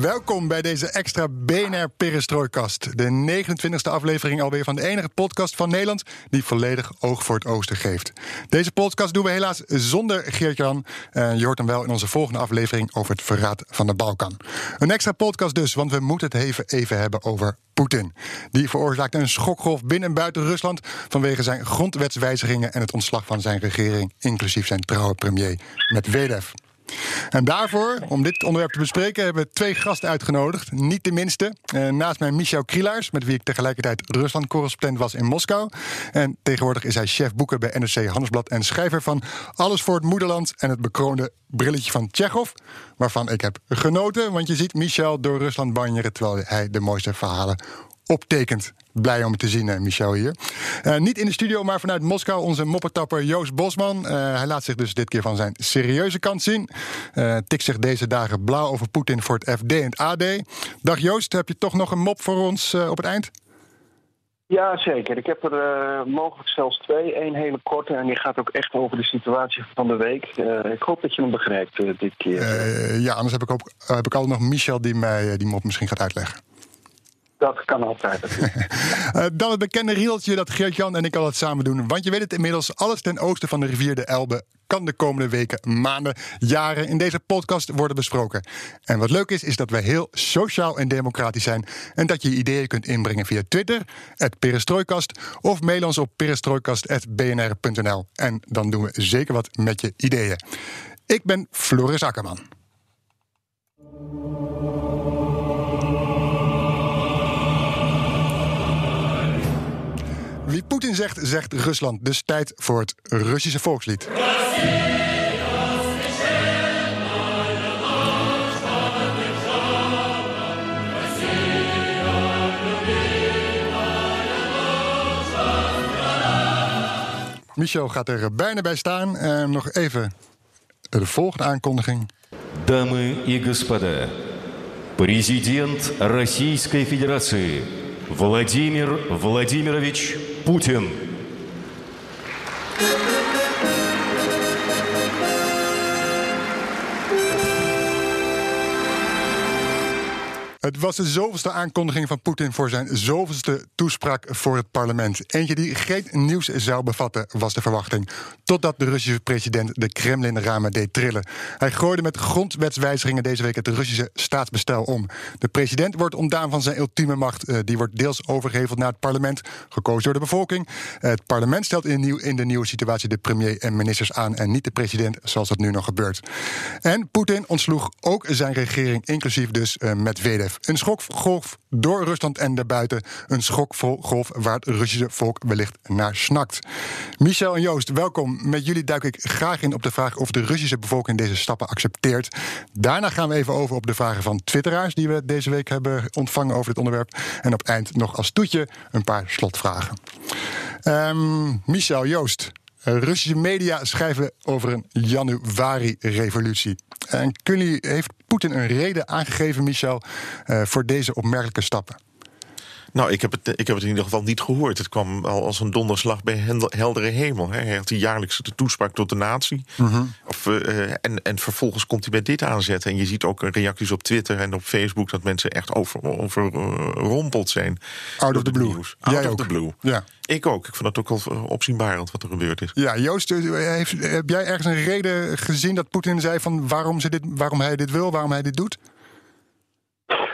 Welkom bij deze extra BNR Perestrooikast. De 29e aflevering alweer van de enige podcast van Nederland... die volledig oog voor het oosten geeft. Deze podcast doen we helaas zonder Geert-Jan. Uh, je hoort hem wel in onze volgende aflevering over het verraad van de Balkan. Een extra podcast dus, want we moeten het even, even hebben over Poetin. Die veroorzaakte een schokgolf binnen en buiten Rusland... vanwege zijn grondwetswijzigingen en het ontslag van zijn regering... inclusief zijn trouwe premier Medvedev. En daarvoor, om dit onderwerp te bespreken, hebben we twee gasten uitgenodigd. Niet de minste. Uh, naast mij Michel Krielaars, met wie ik tegelijkertijd Rusland-correspondent was in Moskou. En tegenwoordig is hij chef boeken bij NRC Handelsblad en schrijver van Alles voor het Moederland en het bekroonde brilletje van Tsjechov. Waarvan ik heb genoten, want je ziet Michel door Rusland banjeren terwijl hij de mooiste verhalen optekent. Blij om te zien, eh, Michel hier. Uh, niet in de studio, maar vanuit Moskou onze moppetapper Joost Bosman. Uh, hij laat zich dus dit keer van zijn serieuze kant zien. Uh, tikt zich deze dagen blauw over Poetin voor het FD en het AD. Dag Joost, heb je toch nog een mop voor ons op het eind? Ja, zeker. Ik heb er mogelijk zelfs twee. Eén hele korte en die gaat ook echt over de situatie van de week. ik hoop dat je hem begrijpt dit keer. ja, anders heb ik, ook, heb ik altijd nog Michel die mij die mop misschien gaat uitleggen. Dat kan altijd. uh, dan het bekende rieltje dat Geert-Jan en ik altijd samen doen. Want je weet het inmiddels, alles ten oosten van de rivier de Elbe kan de komende weken, maanden, jaren in deze podcast worden besproken. En wat leuk is, is dat wij heel sociaal en democratisch zijn. En dat je ideeën kunt inbrengen via Twitter, het Perestrooikast, of mail ons op perestrooikast.bnr.nl. En dan doen we zeker wat met je ideeën. Ik ben Floris Akkerman. Wie Poetin zegt, zegt Rusland. Dus tijd voor het Russische volkslied. Michel gaat er bijna bij staan. En nog even de volgende aankondiging. Дамы и господа, президент Российской Федерации Владимир Владимирович Путин. Thank you. Het was de zoveelste aankondiging van Poetin voor zijn zoveelste toespraak voor het parlement. Eentje die geen nieuws zou bevatten, was de verwachting. Totdat de Russische president de Kremlin-ramen deed trillen. Hij gooide met grondwetswijzigingen deze week het Russische staatsbestel om. De president wordt ontdaan van zijn ultieme macht. Eh, die wordt deels overgeheveld naar het parlement, gekozen door de bevolking. Het parlement stelt in in de nieuwe situatie de premier en ministers aan en niet de president, zoals dat nu nog gebeurt. En Poetin ontsloeg ook zijn regering, inclusief dus uh, Een schokgolf door Rusland en daarbuiten. Een schokgolf waar het Russische volk wellicht naar snakt. Michel en Joost, welkom. Met jullie duik ik graag in op de vraag of de Russische bevolking deze stappen accepteert. Daarna gaan we even over op de vragen van twitteraars die we deze week hebben ontvangen over dit onderwerp. En op eind nog als toetje een paar slotvragen. Um, Michel, Joost, Russische media schrijven over een januari-revolutie. En jullie, heeft Poetin een reden aangegeven, Michel, uh, voor deze opmerkelijke stappen? Nou, ik heb, het, ik heb het in ieder geval niet gehoord. Het kwam al als een donderslag bij heldere hemel. Hij had die jaarlijkse toespraak tot de natie. Mhm. of, uh, en, en vervolgens komt hij bij dit aanzetten. En je ziet ook reacties op Twitter en op Facebook... dat mensen echt overrompeld over, zijn. Out of the blue. Out Jij of ook. the blue. Ja. Ik ook. Ik vond het ook wel opzienbarend wat er gebeurd is. Ja, Joost, eh, heeft, heb jij ergens een reden gezien dat Poetin zei... van waarom, ze dit, waarom hij dit wil, waarom hij dit doet?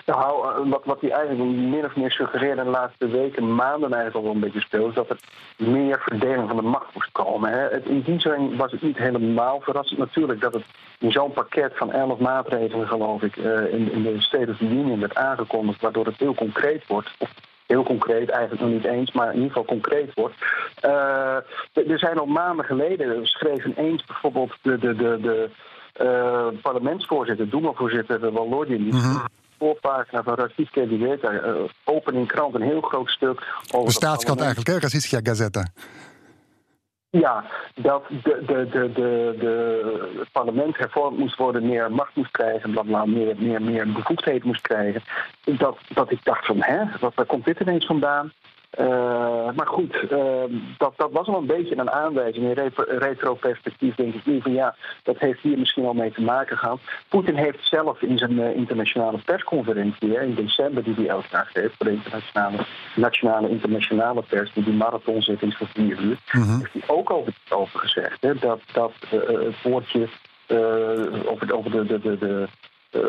Eh, wat, wat hij eigenlijk min of meer suggereerde de laatste weken, maanden eigenlijk al een beetje speelt, is dat er meer verdeling van de macht moest komen. Hè. Het, in die was het niet helemaal verrassend natuurlijk dat het in zo'n pakket van elf maatregelen, geloof ik, uh, in, in, de State of the werd aangekondigd, waardoor het heel concreet wordt. Of heel concreet, eigenlijk nog niet eens, maar in ieder geval concreet wordt. Uh, er zijn al maanden geleden, schreven eens bijvoorbeeld de, de, de, de parlementsvoorzitter, Duma-voorzitter Walodin, die mm voorpagina van Racistica Gazeta, uh, open in krant een heel groot stuk over. De staatskrant eigenlijk, hè? Racistica Gazeta. Ja, dat de, de, de, de, de, het parlement hervormd moest worden, meer macht moest krijgen, bla bla, meer, meer, meer bevoegdheden moest krijgen. Dat, dat ik dacht van, hè, wat, waar komt dit ineens vandaan? Uh, maar goed, uh, dat, dat was al een beetje een aanwijzing. In retro-perspectief denk ik nu van ja, dat heeft hier misschien al mee te maken gehad. Poetin heeft zelf in zijn uh, internationale persconferentie hè, in december, die hij elk jaar geeft, voor de internationale, nationale, internationale pers, die die marathon zit in voor vier uur, -huh. heeft hij ook over, over gezegd hè, dat, dat het woordje over, over de, de, de, de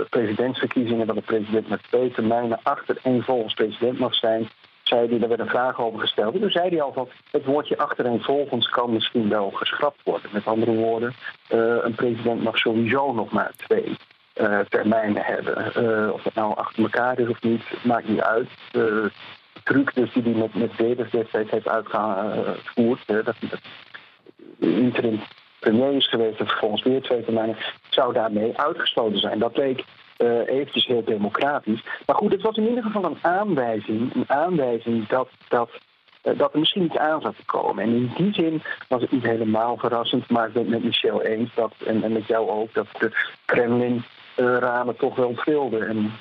presidentsverkiezingen, dat de president met twee termijnen achter één volgens president mag zijn zei hij, daar werd een vraag over gesteld. En toen zei hij al van het woordje achtereenvolgens kan misschien wel geschrapt worden. Met andere woorden, uh, een president mag sowieso nog maar twee uh, termijnen hebben. Uh, of het nou achter elkaar is of niet, maakt niet uit. de truc dus die hij met, met Davis destijds heeft uitgevoerd, dat hij dat interim premier is geweest en vervolgens weer twee termijnen, zou daarmee uitgesloten zijn. Dat leek uh, eventjes heel democratisch. Maar goed, het was in ieder geval een aanwijzing, een aanwijzing dat, dat, uh, dat er misschien iets aan zat te komen. En in die zin was het niet helemaal verrassend, maar ik ben het met Michel eens dat, en, en met jou ook, dat de Kremlin-ramen toch wel trilden. En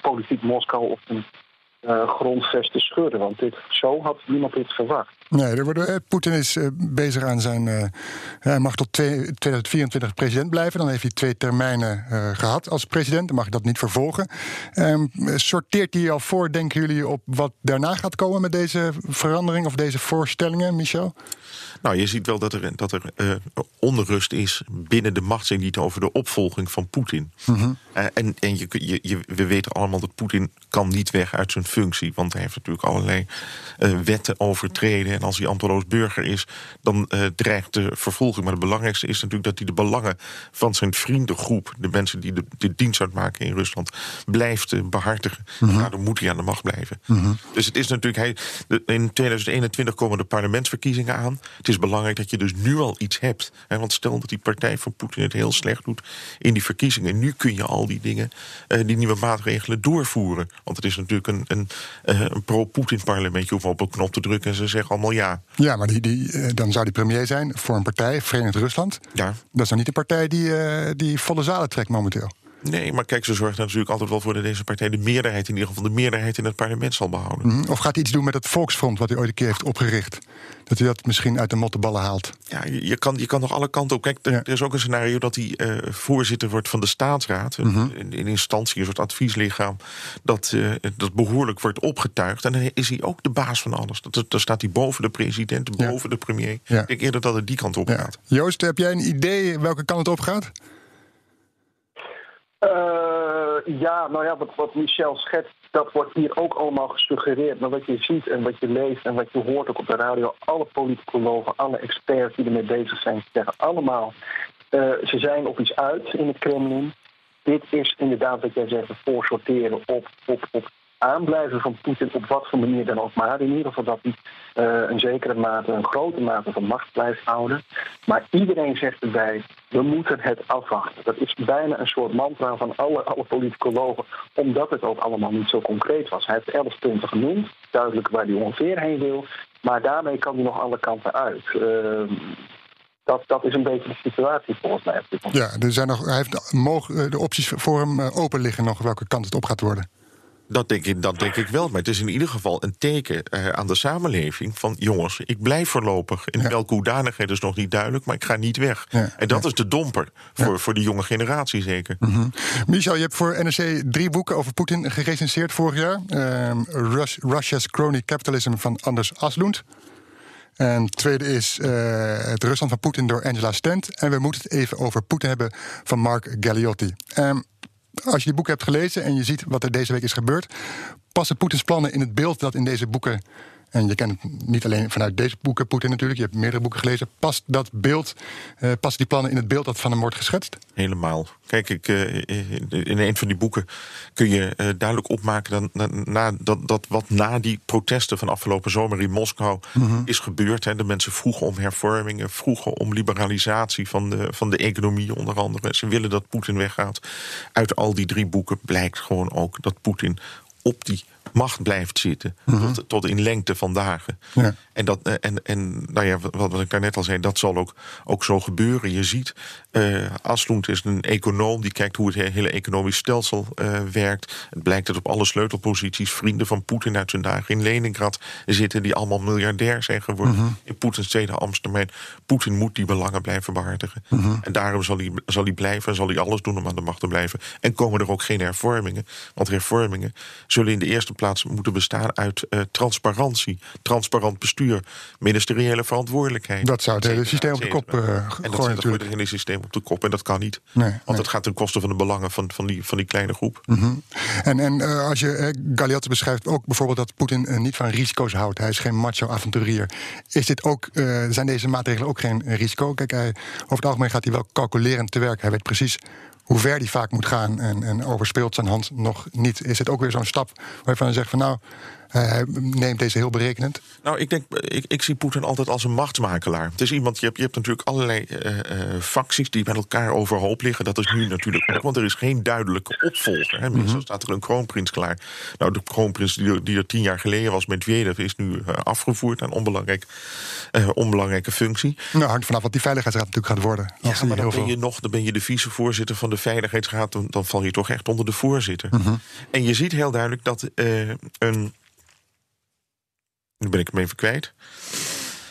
politiek Moskou op een uh, grondvesten schudden. Want dit, zo had niemand dit verwacht. Nee, er eh, Poetin is uh, bezig aan zijn. Uh, hij mag tot twee, 2024 president blijven. Dan heeft hij twee termijnen gehad als president. Dan mag hij dat niet vervolgen. Um, sorteert hij al voor, denken jullie, op wat daarna gaat komen met deze verandering of deze voorstellingen, Michel? Nou, je ziet wel dat er, dat er onrust is binnen de machtselite over de opvolging van Poetin. -huh. en en je, je, je, we weten allemaal dat Poetin kan niet weg uit zijn functie. Want hij heeft natuurlijk allerlei wetten overtreden en als hij ambteloos burger is, dan uh, dreigt de vervolging. Maar het belangrijkste is natuurlijk dat hij de belangen van zijn vriendengroep, de mensen die de, de dienst uitmaken in Rusland, blijft uh, behartigen. -huh. dan moet hij aan de macht blijven. -huh. Dus het is natuurlijk, hij, de, in 2021 komen de parlementsverkiezingen aan. Het is belangrijk dat je dus nu al iets hebt. Hè, want stel dat die partij van Poetin het heel slecht doet in die verkiezingen. Nu kun je al die dingen, uh, die nieuwe maatregelen doorvoeren. Want het is natuurlijk een, een, een pro-Poetin parlement. Je hoeft op een knop te drukken en ze zeggen allemaal ja. Ja, maar die, die, dan zou die premier zijn voor een partij, Verenigd Rusland. Ja. Dat is dan niet de partij die, uh, die volle zalen trekt momenteel. Nee, maar kijk, ze zorgt natuurlijk altijd wel voor dat deze partij de meerderheid, in ieder geval de meerderheid in het parlement zal behouden. Mm -hmm. Of gaat hij iets doen met het Volksfront, wat hij ooit een keer heeft opgericht? Dat hij dat misschien uit de mottenballen haalt. Ja, je kan, je kan nog alle kanten op. Kijk, er, ja. er is ook een scenario dat hij uh, voorzitter wordt van de staatsraad. Mm -hmm. in, in, instantie, een soort advieslichaam. Dat, uh, dat behoorlijk wordt opgetuigd. En dan is hij ook de baas van alles. Dat, dan staat hij boven de president, boven ja. de premier. Ja. Ik denk eerder dat het die kant op gaat. Joost, heb jij een idee welke kant het op gaat? Ja, nou ja, wat, wat Michel schetst, dat wordt hier ook allemaal gesuggereerd. Maar wat je ziet en wat je leest en wat je hoort ook op de radio, alle politicologen, alle experts die ermee bezig zijn, zeggen allemaal: uh, ze zijn op iets uit in het Kremlin. Dit is inderdaad wat jij zegt, voorsorteren op, op, op aanblijven van Poetin op wat voor manier dan ook maar. In ieder geval dat hij uh, een zekere mate, een grote mate van macht blijft houden. Maar iedereen zegt erbij, we moeten het afwachten. Dat is bijna een soort mantra van alle, alle politicologen, omdat het ook allemaal niet zo concreet was. Hij heeft elf punten genoemd, duidelijk waar hij ongeveer heen wil. Maar daarmee kan hij nog alle kanten uit. Uh, dat, dat is een beetje de situatie volgens mij. Ja, er zijn nog, hij heeft mogen, de opties voor hem open liggen nog welke kant het op gaat worden. Dat denk, ik, dat denk ik wel. Maar het is in ieder geval een teken uh, aan de samenleving van jongens, ik blijf voorlopig. In ja. welke hoedanigheid is nog niet duidelijk, maar ik ga niet weg. Ja. En dat ja. is de domper voor, voor de jonge generatie zeker. Mm -hmm. Michel, je hebt voor NRC drie boeken over Poetin gerecenseerd vorig jaar. Uh, Rus Russia's Crony Capitalism van Anders Aslund. En het tweede is uh, het Rusland van Poetin door Angela Stent. En we moeten het even over Poetin hebben van Mark Galliotti. Um, als je die boeken hebt gelezen en je ziet wat er deze week is gebeurd, passen Poetins plannen in het beeld dat in deze boeken En je kent niet alleen vanuit deze boeken Poetin natuurlijk, je hebt meerdere boeken gelezen. Past dat beeld, uh, passen die plannen in het beeld dat van hem wordt geschetst? Helemaal. Kijk, ik, uh, in een van die boeken kun je uh, duidelijk opmaken dat, na, dat, dat wat na die protesten van afgelopen zomer in Moskou -hmm. is gebeurd. Hè. De mensen vroegen om hervormingen, vroegen om liberalisatie van de, van de economie onder andere. Ze willen dat Poetin weggaat. Uit al die drie boeken blijkt gewoon ook dat Poetin op die macht blijft zitten. -hmm. tot, tot, in lengte van dagen. Ja. En, dat, en, en nou ja, wat, wat ik daarnet al zei, dat zal ook, ook zo gebeuren. Je ziet, uh, Aslund is een econoom die kijkt hoe het hele economisch stelsel uh, werkt. Het blijkt dat op alle sleutelposities vrienden van Poetin uit zijn dagen in Leningrad zitten, die allemaal miljardair zijn geworden -hmm. in Poetins tweede ambtstermijn. Poetin moet die belangen blijven behartigen. -hmm. En daarom zal hij, zal hij blijven en zal hij alles doen om aan de macht te blijven. En komen er ook geen hervormingen. Want hervormingen zullen in de eerste plaats moeten bestaan uit uh, transparantie, transparant bestuur, ministeriële verantwoordelijkheid. Dat zou het hele systeem op de kop uh, gooien. En dat zet het hele systeem op de kop en dat kan niet. Nee, Want nee. dat gaat ten koste van de belangen van, van, die, van die kleine groep. Mm -hmm. En, en uh, als je uh, beschrijft ook bijvoorbeeld dat Poetin niet van risico's houdt. Hij is geen macho-avonturier. Is dit ook, zijn deze maatregelen ook geen risico? Kijk, hij, over het algemeen gaat hij wel calculerend te werk. Hij weet precies hoe ver die vaak moet gaan en, en overspeelt zijn hand nog niet. Is het ook weer zo'n stap waarvan je zegt van nou, hij neemt deze heel berekenend. Nou, ik denk, ik, ik zie Poetin altijd als een machtsmakelaar. Het is iemand, je hebt, je hebt natuurlijk allerlei uh, facties die met elkaar overhoop liggen. Dat is nu natuurlijk ook, want er is geen duidelijke opvolger. Hè. Meestal staat er een kroonprins klaar. Nou, de kroonprins die, die er tien jaar geleden was met Medvedev is nu uh, afgevoerd aan onbelangrijk, onbelangrijke functie. Nou, hangt vanaf wat die veiligheidsraad natuurlijk gaat worden. Ja, maar dan ben je nog, dan ben je de vicevoorzitter van de veiligheidsraad. Dan, dan val je toch echt onder de voorzitter. Mm -hmm. En je ziet heel duidelijk dat een nu ben ik hem even kwijt.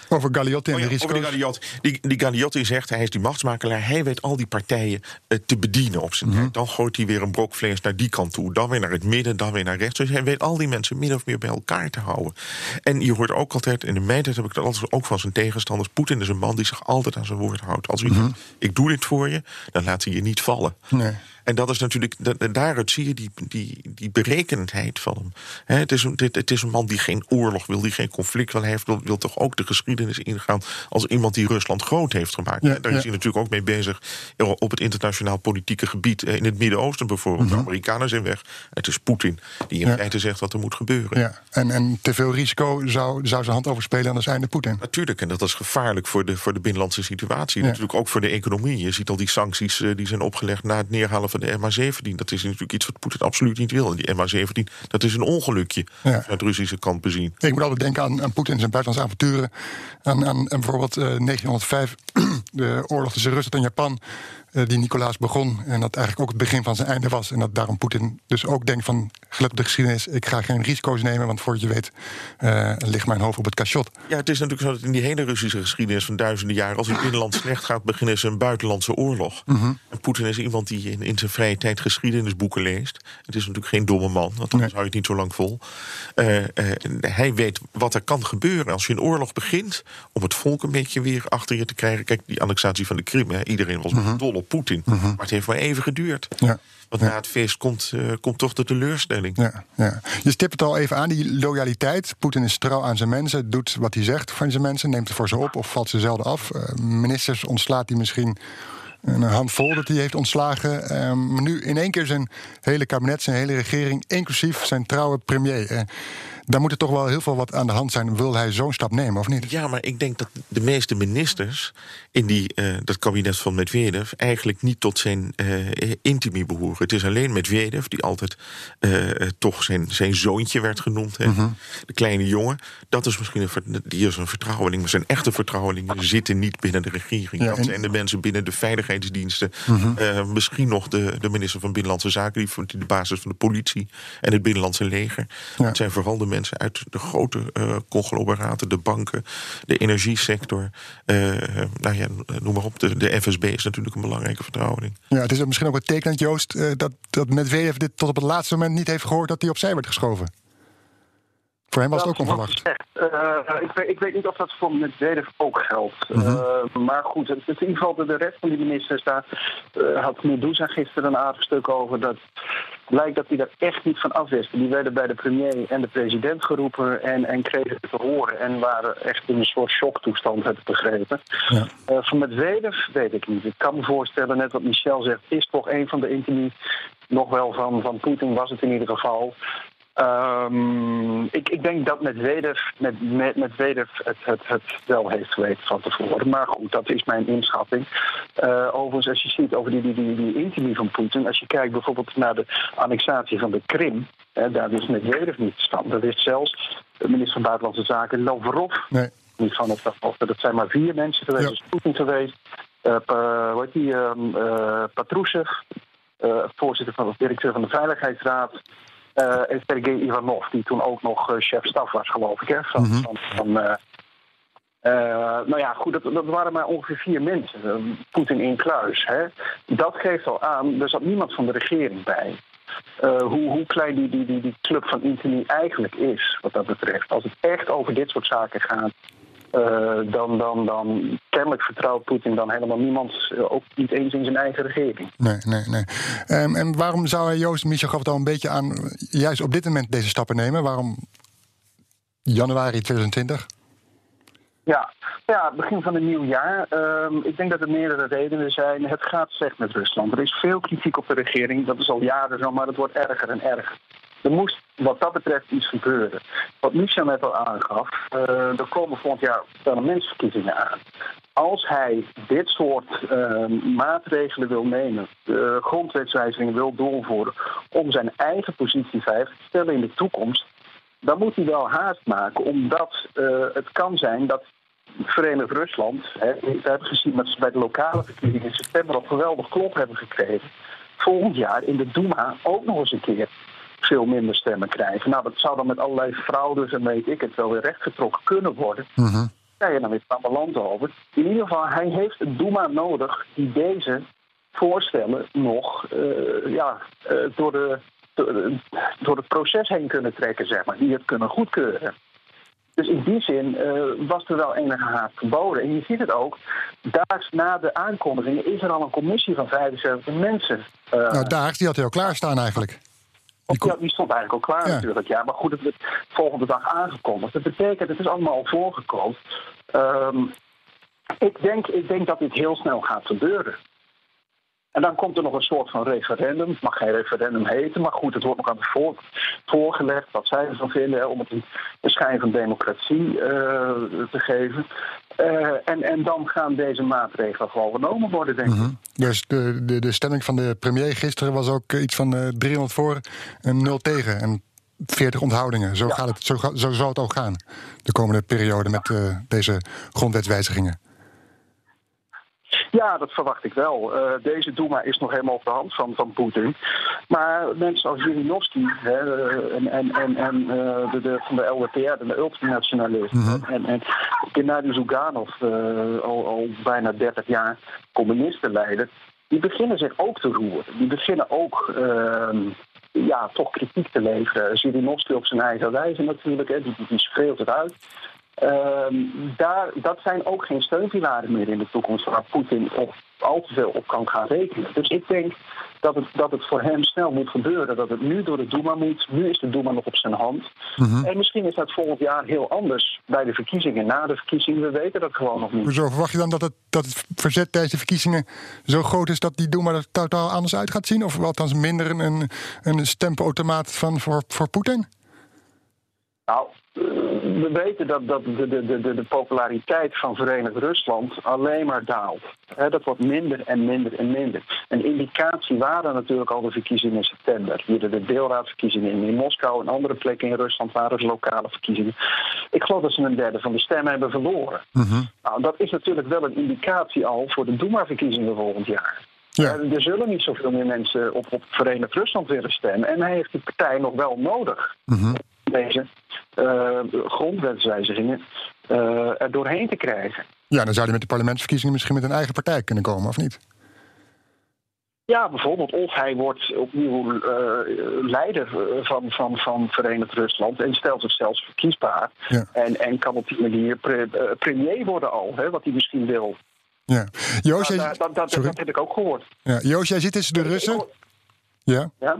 Over Galliotti en oh ja, de risico's. Over die, Galliotti. Die, die Galliotti zegt, hij is die machtsmakelaar... hij weet al die partijen uh, te bedienen op zijn mm -hmm. Dan gooit hij weer een brok vlees naar die kant toe. Dan weer naar het midden, dan weer naar rechts. Dus hij weet al die mensen min of meer bij elkaar te houden. En je hoort ook altijd, in de mijntijd heb ik dat altijd ook van zijn tegenstanders... Poetin is een man die zich altijd aan zijn woord houdt. Als hij mm -hmm. ik doe dit voor je, dan laat hij je niet vallen. Nee. En dat is natuurlijk, daaruit zie je die, die, die berekenendheid van hem. He, het, is een, het, het, is een man die geen oorlog wil, die geen conflict wil. Hij heeft, wil, wil toch ook de geschiedenis ingaan als iemand die Rusland groot heeft gemaakt. Ja, Daar ja. is hij natuurlijk ook mee bezig op het internationaal politieke gebied. In het Midden-Oosten bijvoorbeeld. Mm -hmm. De Amerikanen zijn weg. Het is Poetin die in ja. feite zegt wat er moet gebeuren. Ja. En, en te veel risico zou, zou zijn hand overspelen aan de zijde Poetin. Natuurlijk, en dat is gevaarlijk voor de, voor de binnenlandse situatie. Natuurlijk ook voor de economie. Je ziet al die sancties uh, die zijn opgelegd na het neerhalen van de MH17. Dat is natuurlijk iets wat Poetin absoluut niet wil. En die MH17, dat is een ongelukje ja. uit de Russische kant bezien. Ik moet altijd denken aan, aan Poetin en zijn buitenlandse avonturen. Aan, aan, aan bijvoorbeeld uh, 1905, de oorlog tussen Rusland en Japan die Nicolaas begon. En dat eigenlijk ook het begin van zijn einde was. En dat daarom Poetin dus ook denkt van, gelet op de geschiedenis... ik ga geen risico's nemen, want voordat je weet... Uh, ligt mijn hoofd op het cachot. Ja, het is natuurlijk zo dat in die hele Russische geschiedenis van duizenden jaren... als het binnenland slecht gaat, beginnen ze een buitenlandse oorlog. Mm -hmm. En Poetin is iemand die in, in, zijn vrije tijd geschiedenisboeken leest. Het is natuurlijk geen domme man, want dan nee. hou je het niet zo lang vol. Uh, uh, hij weet wat er kan gebeuren als je een oorlog begint... om het volk een beetje weer achter je te krijgen. Kijk, die annexatie van de Krim, hè, iedereen was mm -hmm. dol op Poetin. Mm -hmm. Maar het heeft maar even geduurd. Ja. Want ja. na het feest komt, uh, komt toch de teleurstelling. Ja, ja. Je stipt het al even aan, die loyaliteit. Poetin is trouw aan zijn mensen, doet wat hij zegt van zijn mensen, neemt het voor ze op of valt ze zelden af. Uh, ministers ontslaat hij misschien een handvol dat hij heeft ontslagen. Maar nu in één keer zijn hele kabinet, zijn hele regering, inclusief zijn trouwe premier. Uh, daar moet er toch wel heel veel wat aan de hand zijn. Wil hij zo'n stap nemen of niet? Ja, maar ik denk dat de meeste ministers in die, uh, dat kabinet van Medvedev eigenlijk niet tot zijn uh, intimie behoren. Het is alleen Medvedev die altijd uh, toch zijn, zijn zoontje werd genoemd. Mm -hmm. De kleine jongen. Dat is misschien een, die is een vertrouweling. Maar zijn echte vertrouwelingen zitten niet binnen de regering. Ja, dat zijn de mensen binnen de veiligheidsdiensten. Mm -hmm. misschien nog de, de minister van Binnenlandse Zaken, die de basis van de politie en het Binnenlandse leger. Ja. Het zijn vooral de mensen uit de grote uh, conglomeraten, de banken, de energiesector. Uh, nou ja, noem maar op. De, de FSB is natuurlijk een belangrijke vertrouweling. Ja, het is misschien ook een tekenend, Joost, uh, dat, dat Medvedev dit tot op het laatste moment niet heeft gehoord dat hij opzij werd geschoven. Voor hem was het ook onverwacht. Uh, ik, weet, ik, weet, niet of dat voor Medvedev ook geldt. Uh, maar goed, het, in ieder geval de rest van die ministers... daar uh, had Medusa gisteren een aardig stuk over... dat blijkt dat hij daar echt niet van afwist. Die werden bij de premier en de president geroepen en, en kregen het te horen. En waren echt in een soort shocktoestand, heb ik begrepen. Ja. Uh, van Medvedev weet ik niet. Ik kan me voorstellen, net wat Michel zegt, is toch een van de intimie nog wel van, van Poetin was het in ieder geval. Um, ik, ik, denk dat Medvedev, met, met, Medvedev het, het, het wel heeft geweten van tevoren. Maar goed, dat is mijn inschatting. Uh, overigens, als je ziet over die, die, die, die intimie van Poetin... als je kijkt bijvoorbeeld naar de annexatie van de Krim... Hè, daar is Medvedev niet stand. Dat is zelfs de minister van Buitenlandse Zaken Lavrov nee. niet van. Dat zijn maar vier mensen geweest. Ja. Is Poetin geweest. Uh, pa, hoe heet die? Uh, Patrushev, voorzitter van de directeur van de Veiligheidsraad... Uh, en Sergei Ivanov, die toen ook nog uh, chef-staf was, geloof ik. Hè, van, Mhm. van, van, uh, nou ja, goed, dat, dat waren maar ongeveer vier mensen. Poetin in kluis. Hè. Dat geeft al aan, er zat niemand van de regering bij. hoe, hoe klein die, die, die, die club van Intini eigenlijk is, wat dat betreft. Als het echt over dit soort zaken gaat, uh, dan, dan, dan kennelijk vertrouwt Poetin dan helemaal niemand, uh, ook niet eens in zijn eigen regering. Nee, nee, nee. Um, en waarom zou hij, Joost, Michel gaf het al een beetje aan, juist op dit moment deze stappen nemen? Waarom januari 2020? Ja, ja, begin van een nieuw jaar. Um, ik denk dat er meerdere redenen zijn. Het gaat slecht met Rusland. Er is veel kritiek op de regering. Dat is al jaren zo, maar het wordt erger en erger. Er moest wat dat betreft iets gebeuren. Wat Michel net al aangaf, uh, er komen volgend jaar parlementsverkiezingen aan. Als hij dit soort uh, maatregelen wil nemen, uh, grondwetswijzigingen wil doorvoeren, om zijn eigen positie veilig te stellen in de toekomst, dan moet hij wel haast maken, omdat het kan zijn dat Verenigd Rusland, hè, we hebben gezien dat ze bij de lokale verkiezingen in september al geweldig klop hebben gekregen, volgend jaar in de Duma ook nog eens een keer veel minder stemmen krijgen. Nou, dat zou dan met allerlei fraudes en weet ik het wel weer rechtgetrokken kunnen worden. Mm -hmm. Ja, ja, dan weer het land over. In ieder geval, hij heeft een Duma nodig die deze voorstellen nog uh, ja, uh, door, de, door het proces heen kunnen trekken, zeg maar. Die het kunnen goedkeuren. Dus in die zin uh, was er wel enige haast geboden. En je ziet het ook, daags na de aankondiging is er al een commissie van 75 mensen. nou, daags, die had hij al klaarstaan eigenlijk. Die, ja, die stond eigenlijk al klaar ja. natuurlijk. Ja, maar goed, het werd volgende dag aangekondigd. Dat betekent, het is allemaal al voorgekomen. Um, ik, denk, ik denk dat dit heel snel gaat gebeuren. En dan komt er nog een soort van referendum. Het mag geen referendum heten, maar goed, het wordt nog aan het voor, voorgelegd wat zij ervan vinden, hè, om het een, een schijn van democratie uh, te geven. Uh, en, en dan gaan deze maatregelen gewoon genomen worden, denk ik. Mm -hmm. Dus de, de, de stemming van de premier gisteren was ook iets van uh, 300 voor en 0 tegen. En 40 onthoudingen. Zo, Ja. gaat het, zo, zo zal het ook gaan de komende periode met deze grondwetswijzigingen. Ja, dat verwacht ik wel. Uh, deze Duma is nog helemaal op de hand van, van Poetin. Maar mensen als uh, en, en, en, en uh, de, de, van de LDPR, de ultranationalist, Mhm. en, en Gennady Zuganov, uh, al, al bijna 30 jaar communistenleider, die beginnen zich ook te roeren. Die beginnen ook ehm, ja, toch kritiek te leveren. Zirinovsky op zijn eigen wijze natuurlijk, hè, die, die, die schreeuwt het uit. Ehm, daar, dat zijn ook geen steunpilaren meer in de toekomst waar Poetin op, al te veel op kan gaan rekenen. Dus ik denk dat het, dat het voor hem snel moet gebeuren. Dat het nu door de Duma moet. Nu is de Duma nog op zijn hand. Mhm. En misschien is dat volgend jaar heel anders bij de verkiezingen. Na de verkiezingen, we weten dat gewoon nog niet. Hoezo verwacht je dan dat het, dat het verzet tijdens de verkiezingen zo groot is dat die Duma er totaal anders uit gaat zien? Of althans minder een, een, van voor, voor Poetin? Nou, we weten dat, dat de, de, de, de populariteit van Verenigd Rusland alleen maar daalt. Dat wordt minder en minder en minder. Een indicatie waren natuurlijk al de verkiezingen in september. Hier de, de deelraadverkiezingen in, Moskou en andere plekken in Rusland waren er lokale verkiezingen. Ik geloof dat ze een derde van de stemmen hebben verloren. Mhm. Nou, dat is natuurlijk wel een indicatie al voor de Duma-verkiezingen volgend jaar. Ja. Eh, Er zullen niet zoveel meer mensen op, op Verenigd Rusland willen stemmen. En hij heeft die partij nog wel nodig Mhm. Deze uh, grondwetswijzigingen uh, er doorheen te krijgen. Ja, dan zou hij met de parlementsverkiezingen misschien met een eigen partij kunnen komen, of niet? Ja, bijvoorbeeld, of hij wordt opnieuw uh, leider van, van, van Verenigd Rusland en stelt zich zelfs verkiesbaar. Ja. En, en kan op die manier pre, premier worden al, hè, wat hij misschien wil. Ja. Joost, Nou, jij, dat, dat, heb ik ook gehoord. ja. Joost, jij zit tussen de Russen. Ja. Ja?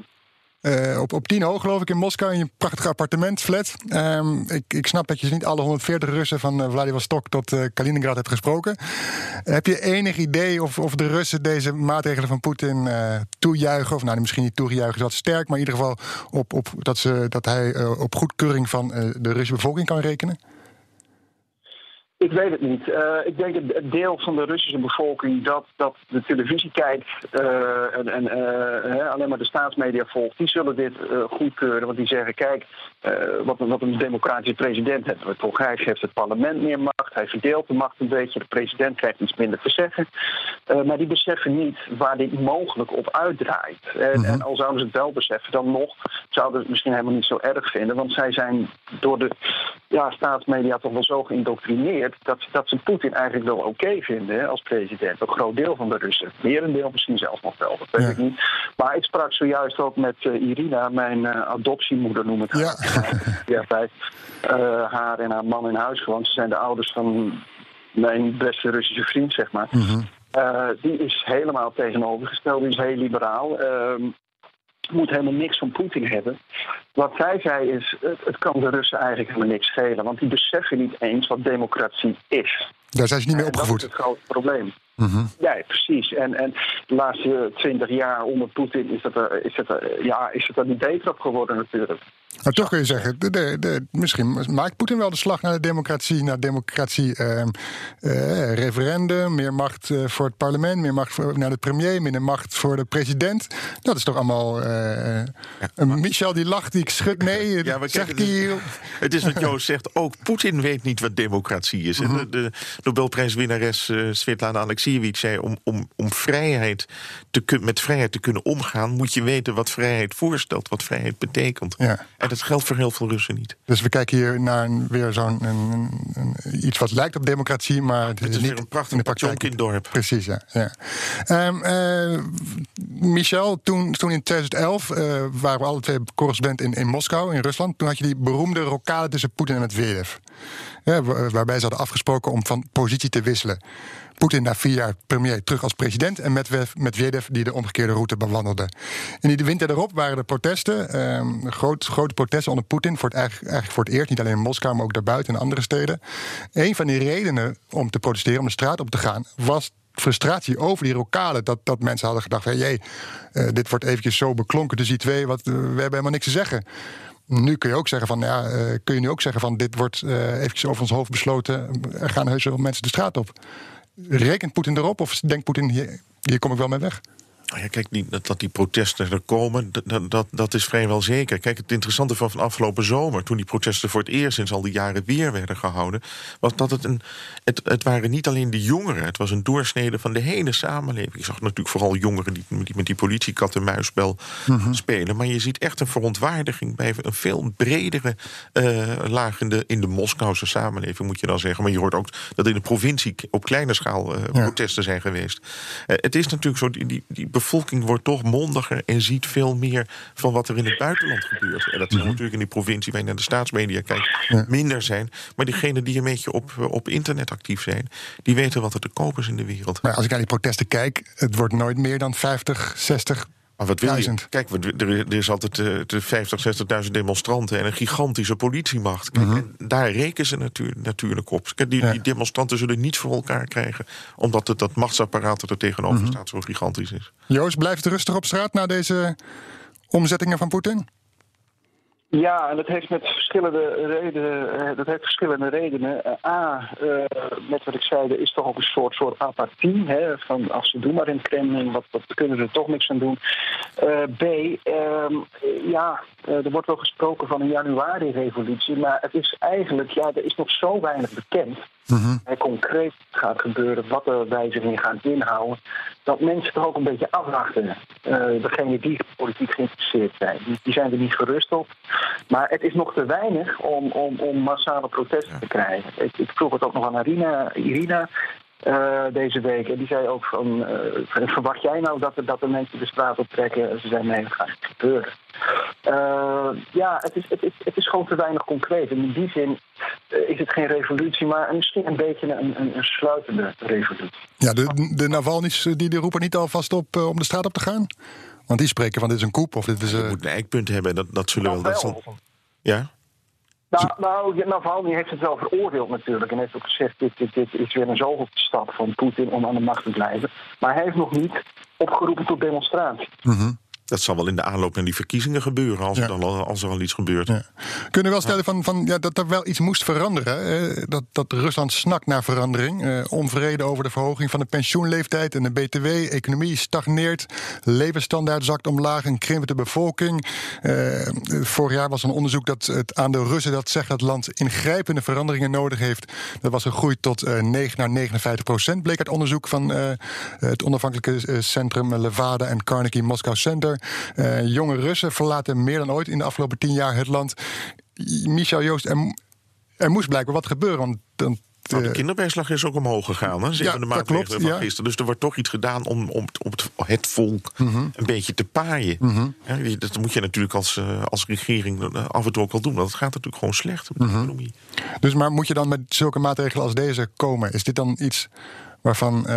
Uh, op, op hoog, geloof ik, in Moskou, in je prachtige appartement, flat. Um, ik, ik snap dat je niet alle 140 Russen van uh, Vladivostok tot uh, Kaliningrad hebt gesproken. heb je enig idee of, of de Russen deze maatregelen van Poetin toejuichen? Of nou, misschien niet toejuichen is sterk, maar in ieder geval op, op, dat, ze, dat hij op goedkeuring van de Russische bevolking kan rekenen? Ik weet het niet. Uh, ik denk het deel van de Russische bevolking dat, dat de televisie kijkt uh, en, en uh, alleen maar de staatsmedia volgt, die zullen dit goedkeuren. Want die zeggen: kijk, wat, wat, een democratische president hebben we toch. Hij geeft het parlement meer macht, hij verdeelt de macht een beetje. De president krijgt iets minder te zeggen. maar die beseffen niet waar dit mogelijk op uitdraait. En, mhm. en, al zouden ze het wel beseffen, dan nog zouden ze het misschien helemaal niet zo erg vinden. Want zij zijn door de ja, staatsmedia toch wel zo geïndoctrineerd dat, dat ze Poetin eigenlijk wel oké vinden als president. Een groot deel van de Russen. Merendeel misschien zelfs nog wel, dat weet ik niet. Maar ik sprak zojuist ook met uh, Irina, mijn uh, adoptiemoeder noem ik haar. Ja. bij uh, haar en haar man in huis gewoond. Ze zijn de ouders van mijn beste Russische vriend, zeg maar. Mhm. die is helemaal tegenovergesteld, die is heel liberaal. Moet helemaal niks van Poetin hebben. Wat zij zei is, het, het, kan de Russen eigenlijk helemaal niks schelen. Want die beseffen niet eens wat democratie is. Daar zijn ze niet mee opgevoed. dat is het grote probleem. Mm Ja, precies. En, en de laatste twintig jaar onder Poetin is, dat er, is, het er, ja, is het er niet beter op geworden natuurlijk. Maar toch kun je zeggen, de, de, de, misschien maakt Poetin wel de slag naar de democratie, naar democratie, ehm, eh, referendum, meer macht eh, voor het parlement, meer macht voor, naar de premier, minder macht voor de president. Dat is toch allemaal. Ja, Michel die lacht, die schudt nee. Ja, maar kijk, het, is, het is wat Joost zegt, ook Poetin weet niet wat democratie is. Mm -hmm. De, Nobelprijswinnares uh, Svetlana Alexievich zei: om, om, om vrijheid te, met vrijheid te kunnen omgaan, moet je weten wat vrijheid voorstelt, wat vrijheid betekent. Ja. En dat geldt voor heel veel Russen niet. Dus we kijken hier naar een, weer zo'n iets wat lijkt op democratie, maar het, is, niet weer een prachtig in dorp. Precies, ja. ja. Um, uh, Michel, toen, toen in 2011 uh, eh, waren we alle twee correspondent in, in Moskou, in Rusland. Toen had je die beroemde rokade tussen Poetin en Medvedev. Waarbij ze hadden afgesproken om van positie te wisselen. Poetin na vier jaar premier terug als president en Medvedev, die de omgekeerde route bewandelde. In die winter erop waren er protesten, eh, groot, grote protesten onder Poetin, voor het, eigenlijk voor het eerst, niet alleen in Moskou, maar ook daarbuiten in andere steden. Een van die redenen om te protesteren, om de straat op te gaan, was frustratie over die lokalen. Dat, dat mensen hadden gedacht: hé, hey, uh, dit wordt eventjes zo beklonken tussen die twee, wat, we hebben helemaal niks te zeggen. Nu kun je ook zeggen van, ja, uh, kun je nu ook zeggen van, dit wordt uh, eventjes over ons hoofd besloten. Er gaan heus wel mensen de straat op. Rekent Poetin erop of denkt Poetin, hier, hier kom ik wel mee weg? Ja, kijk, niet dat, dat die protesten er komen, dat, dat, dat is vrijwel zeker. Kijk, het interessante van, van afgelopen zomer, toen die protesten voor het eerst sinds al die jaren weer werden gehouden, was dat het een. Het, het waren niet alleen de jongeren, het was een doorsnede van de hele samenleving. Ik zag natuurlijk vooral jongeren die, die met die politiekat en muisspel mhm. spelen. Maar je ziet echt een verontwaardiging bij een veel bredere uh, laag in de, in de Moskouse samenleving, moet je dan zeggen. Maar je hoort ook dat in de provincie op kleine schaal uh, protesten zijn geweest. Uh, het is natuurlijk zo, die, die, die bevolking wordt toch mondiger en ziet veel meer van wat er in het buitenland gebeurt. En dat zal mhm. natuurlijk in die provincie waar je naar de staatsmedia kijkt minder zijn. Maar diegenen die een beetje op, eh, op internet actief zijn, die weten wat er te koop is in de wereld. Maar als ik naar die protesten kijk, het wordt nooit meer dan 50, 60 maar wat wil je? Kijk, er is altijd de 50, 60.000 demonstranten en een gigantische politiemacht. Kijk, mhm. daar rekenen ze natuurlijk, natuurlijk op. Kijk, die, die, demonstranten zullen niets voor elkaar krijgen, omdat het, dat machtsapparaat er tegenover mhm. staat zo gigantisch is. Joost, blijft rustig op straat na deze omzettingen van Poetin? Ja, en dat heeft met verschillende redenen. Eh, dat heeft verschillende redenen. Eh, A, uh, net wat ik zei, er is toch ook een soort, soort apathie. Hè, van als ze doen maar in Kremlin, wat, wat kunnen we er toch niks aan doen. B, uh, ja, er wordt wel gesproken van een januari-revolutie. Maar het is eigenlijk, ja, er is nog zo weinig bekend. Mm concreet gaat gebeuren, wat de wijzigingen gaan inhouden, dat mensen toch ook een beetje afwachten. Uh, degenen die politiek geïnteresseerd zijn, die, zijn er niet gerust op. Maar het is nog te weinig om, om, om massale protesten te krijgen. Ik, ik vroeg het ook nog aan Irina. Irina uh, deze week. En die zei ook van, uh, verwacht jij nou dat, er, dat de mensen de straat op trekken? Ze zei nee, dat gaat niet gebeuren. Uh, ja, het is, het, is, het is gewoon te weinig concreet. En in die zin is het geen revolutie, maar misschien een beetje een, een, een sluitende revolutie. Ja, de, de Navalny's die, die roepen niet alvast op om de straat op te gaan? Want die spreken van dit is een koep of dit is... Je eh, moet een eikpunt hebben. Dat, dat zullen wel. Dat Dat wel. zal, ja? Nou, nou, ja, Navalny heeft het wel veroordeeld natuurlijk. En heeft ook gezegd, dit, dit, dit is weer een zoveelste stap van Poetin om aan de macht te blijven. Maar hij heeft nog niet opgeroepen tot demonstratie. Dat zal wel in de aanloop naar die verkiezingen gebeuren. Als, Ja. er, dan al, als er al iets gebeurt. Ja. Kunnen we wel stellen van, van, ja, dat er wel iets moest veranderen? eh, dat, dat Rusland snakt naar verandering. eh, onvrede over de verhoging van de pensioenleeftijd en de BTW. Economie stagneert. Levensstandaard zakt omlaag. Een krimpende bevolking. Eh, vorig jaar was een onderzoek dat het aan de Russen dat zegt dat het land ingrijpende veranderingen nodig heeft. Dat was gegroeid tot eh 9 naar 59 procent. Bleek uit onderzoek van eh, het onafhankelijke eh, centrum Levada en Carnegie Moscow Center. Eh, jonge Russen verlaten meer dan ooit in de afgelopen tien jaar het land. Michel Joost, er, er moest blijkbaar wat gebeuren. Want dan, Nou, de eh, kinderbijslag is ook omhoog gegaan. Hè? Zeker Ja, de dat maatregelen klopt, van ja. gisteren. Dus er wordt toch iets gedaan om, om, om het, het volk Mhm. een beetje te paaien. Ja, die- dat moet je natuurlijk als, eh, als regering eh, af en toe ook wel doen. Want het gaat natuurlijk gewoon slecht op de Mhm. economie. dus maar moet je dan met zulke maatregelen als deze komen? Is dit dan iets waarvan eh,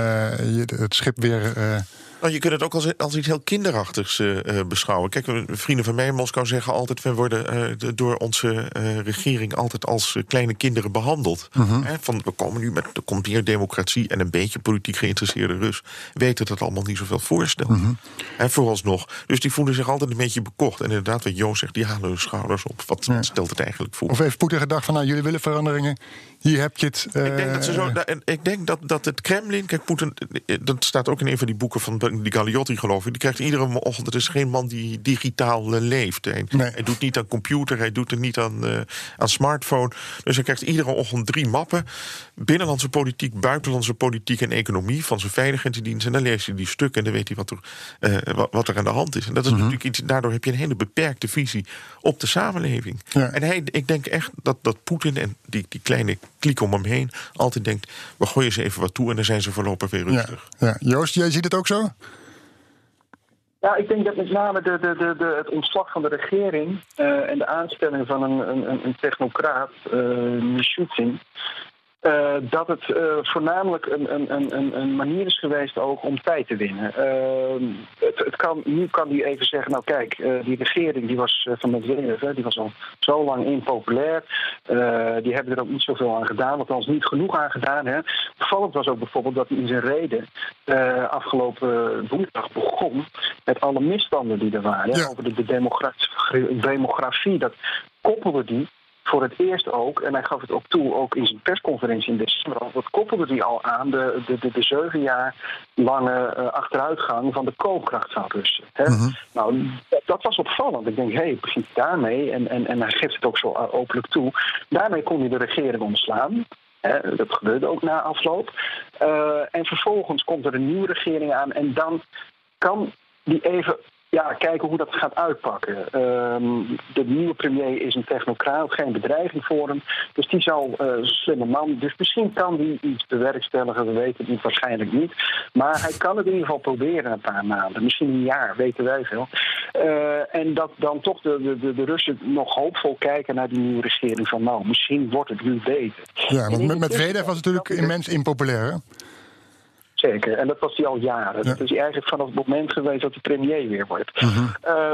je het schip weer. eh, Nou, je kunt het ook als, als iets heel kinderachtigs eh, eh, beschouwen. Kijk, eh, vrienden van mij in Moskou zeggen altijd... we worden de- door onze regering altijd als kleine kinderen behandeld. Hè, van, we komen nu met, er komt meer democratie... en een beetje politiek geïnteresseerde Rus... weet dat het allemaal niet zoveel voorstelt. En vooralsnog. Dus die voelen zich altijd een beetje bekocht. En inderdaad, wat Joost zegt, die halen hun schouders op. Wat, wat stelt het eigenlijk voor? of heeft Poetin gedacht van nou, jullie willen veranderingen? Hier heb je het. eh, Ik denk dat ze zo. en Ik denk dat, dat het Kremlin. Kijk, Poetin. eh, Dat staat ook in een van die boeken van die Galliotti, geloof ik. Die krijgt iedere ochtend. Het is geen man die digitaal eh, leeft. Hij, Nee. hij doet niet aan computer, hij doet er niet aan, eh, aan smartphone. Dus hij krijgt iedere ochtend drie mappen: binnenlandse politiek, buitenlandse politiek en economie van zijn veiligheidsdienst. En dan leest hij die stukken en dan weet hij wat er, eh, wat, er aan de hand is. En dat is Mhm. natuurlijk iets. Daardoor heb je een hele beperkte visie op de samenleving. Ja. En hij, ik denk echt dat, dat Poetin en die, die kleine kliek om hem heen altijd denkt: we gooien ze even wat toe en dan zijn ze voorlopig weer rustig. ja. Joost, jij ziet het ook zo? Ja, ik denk dat met name de, de, de, de, het ontslag van de regering eh, en de aanstelling van een, een, een technocraat, uh, Mishustin, uh, dat het uh, voornamelijk een, een, een, een manier is geweest ook om tijd te winnen. Uh, het, het kan, nu kan hij even zeggen, nou kijk, uh, die regering die was van Medvedev, die was al zo lang impopulair. Die hebben er ook niet zoveel aan gedaan, althans niet genoeg aan gedaan. Hè. Opvallend was ook bijvoorbeeld dat hij in zijn reden afgelopen woensdag begon met alle misstanden die er waren Ja. over de, de demografie, demografie. Dat koppelde die voor het eerst ook, en hij gaf het ook toe, ook in zijn persconferentie in december, al, dat koppelde hij al aan de, de, de, de zeven jaar lange uh, achteruitgang van de koopkracht van Russen. Hè? Mhm. Nou, dat, dat was opvallend. Ik denk, hé, hey, begint daarmee, en, en, en hij geeft het ook zo uh, openlijk toe, daarmee kon hij de regering ontslaan. Hè? Dat gebeurde ook na afloop. Uh, en vervolgens komt er een nieuwe regering aan en dan kan die even ja, kijken hoe dat gaat uitpakken. Um, de nieuwe premier is een technocraat, geen bedreiging voor hem. Dus die zal uh, slimme man. Dus misschien kan die iets bewerkstelligen, we weten het niet, waarschijnlijk niet. Maar hij kan het in ieder geval proberen een paar maanden, misschien een jaar, weten wij veel. Uh, en dat dan toch de, de, de Russen nog hoopvol kijken naar die nieuwe regering van nou, misschien wordt het nu beter. Ja, want met, met was het natuurlijk immens impopulair. Hè? Zeker, en dat was hij al jaren. Ja. Dat is hij eigenlijk vanaf het moment geweest dat de premier weer wordt. Uh -huh.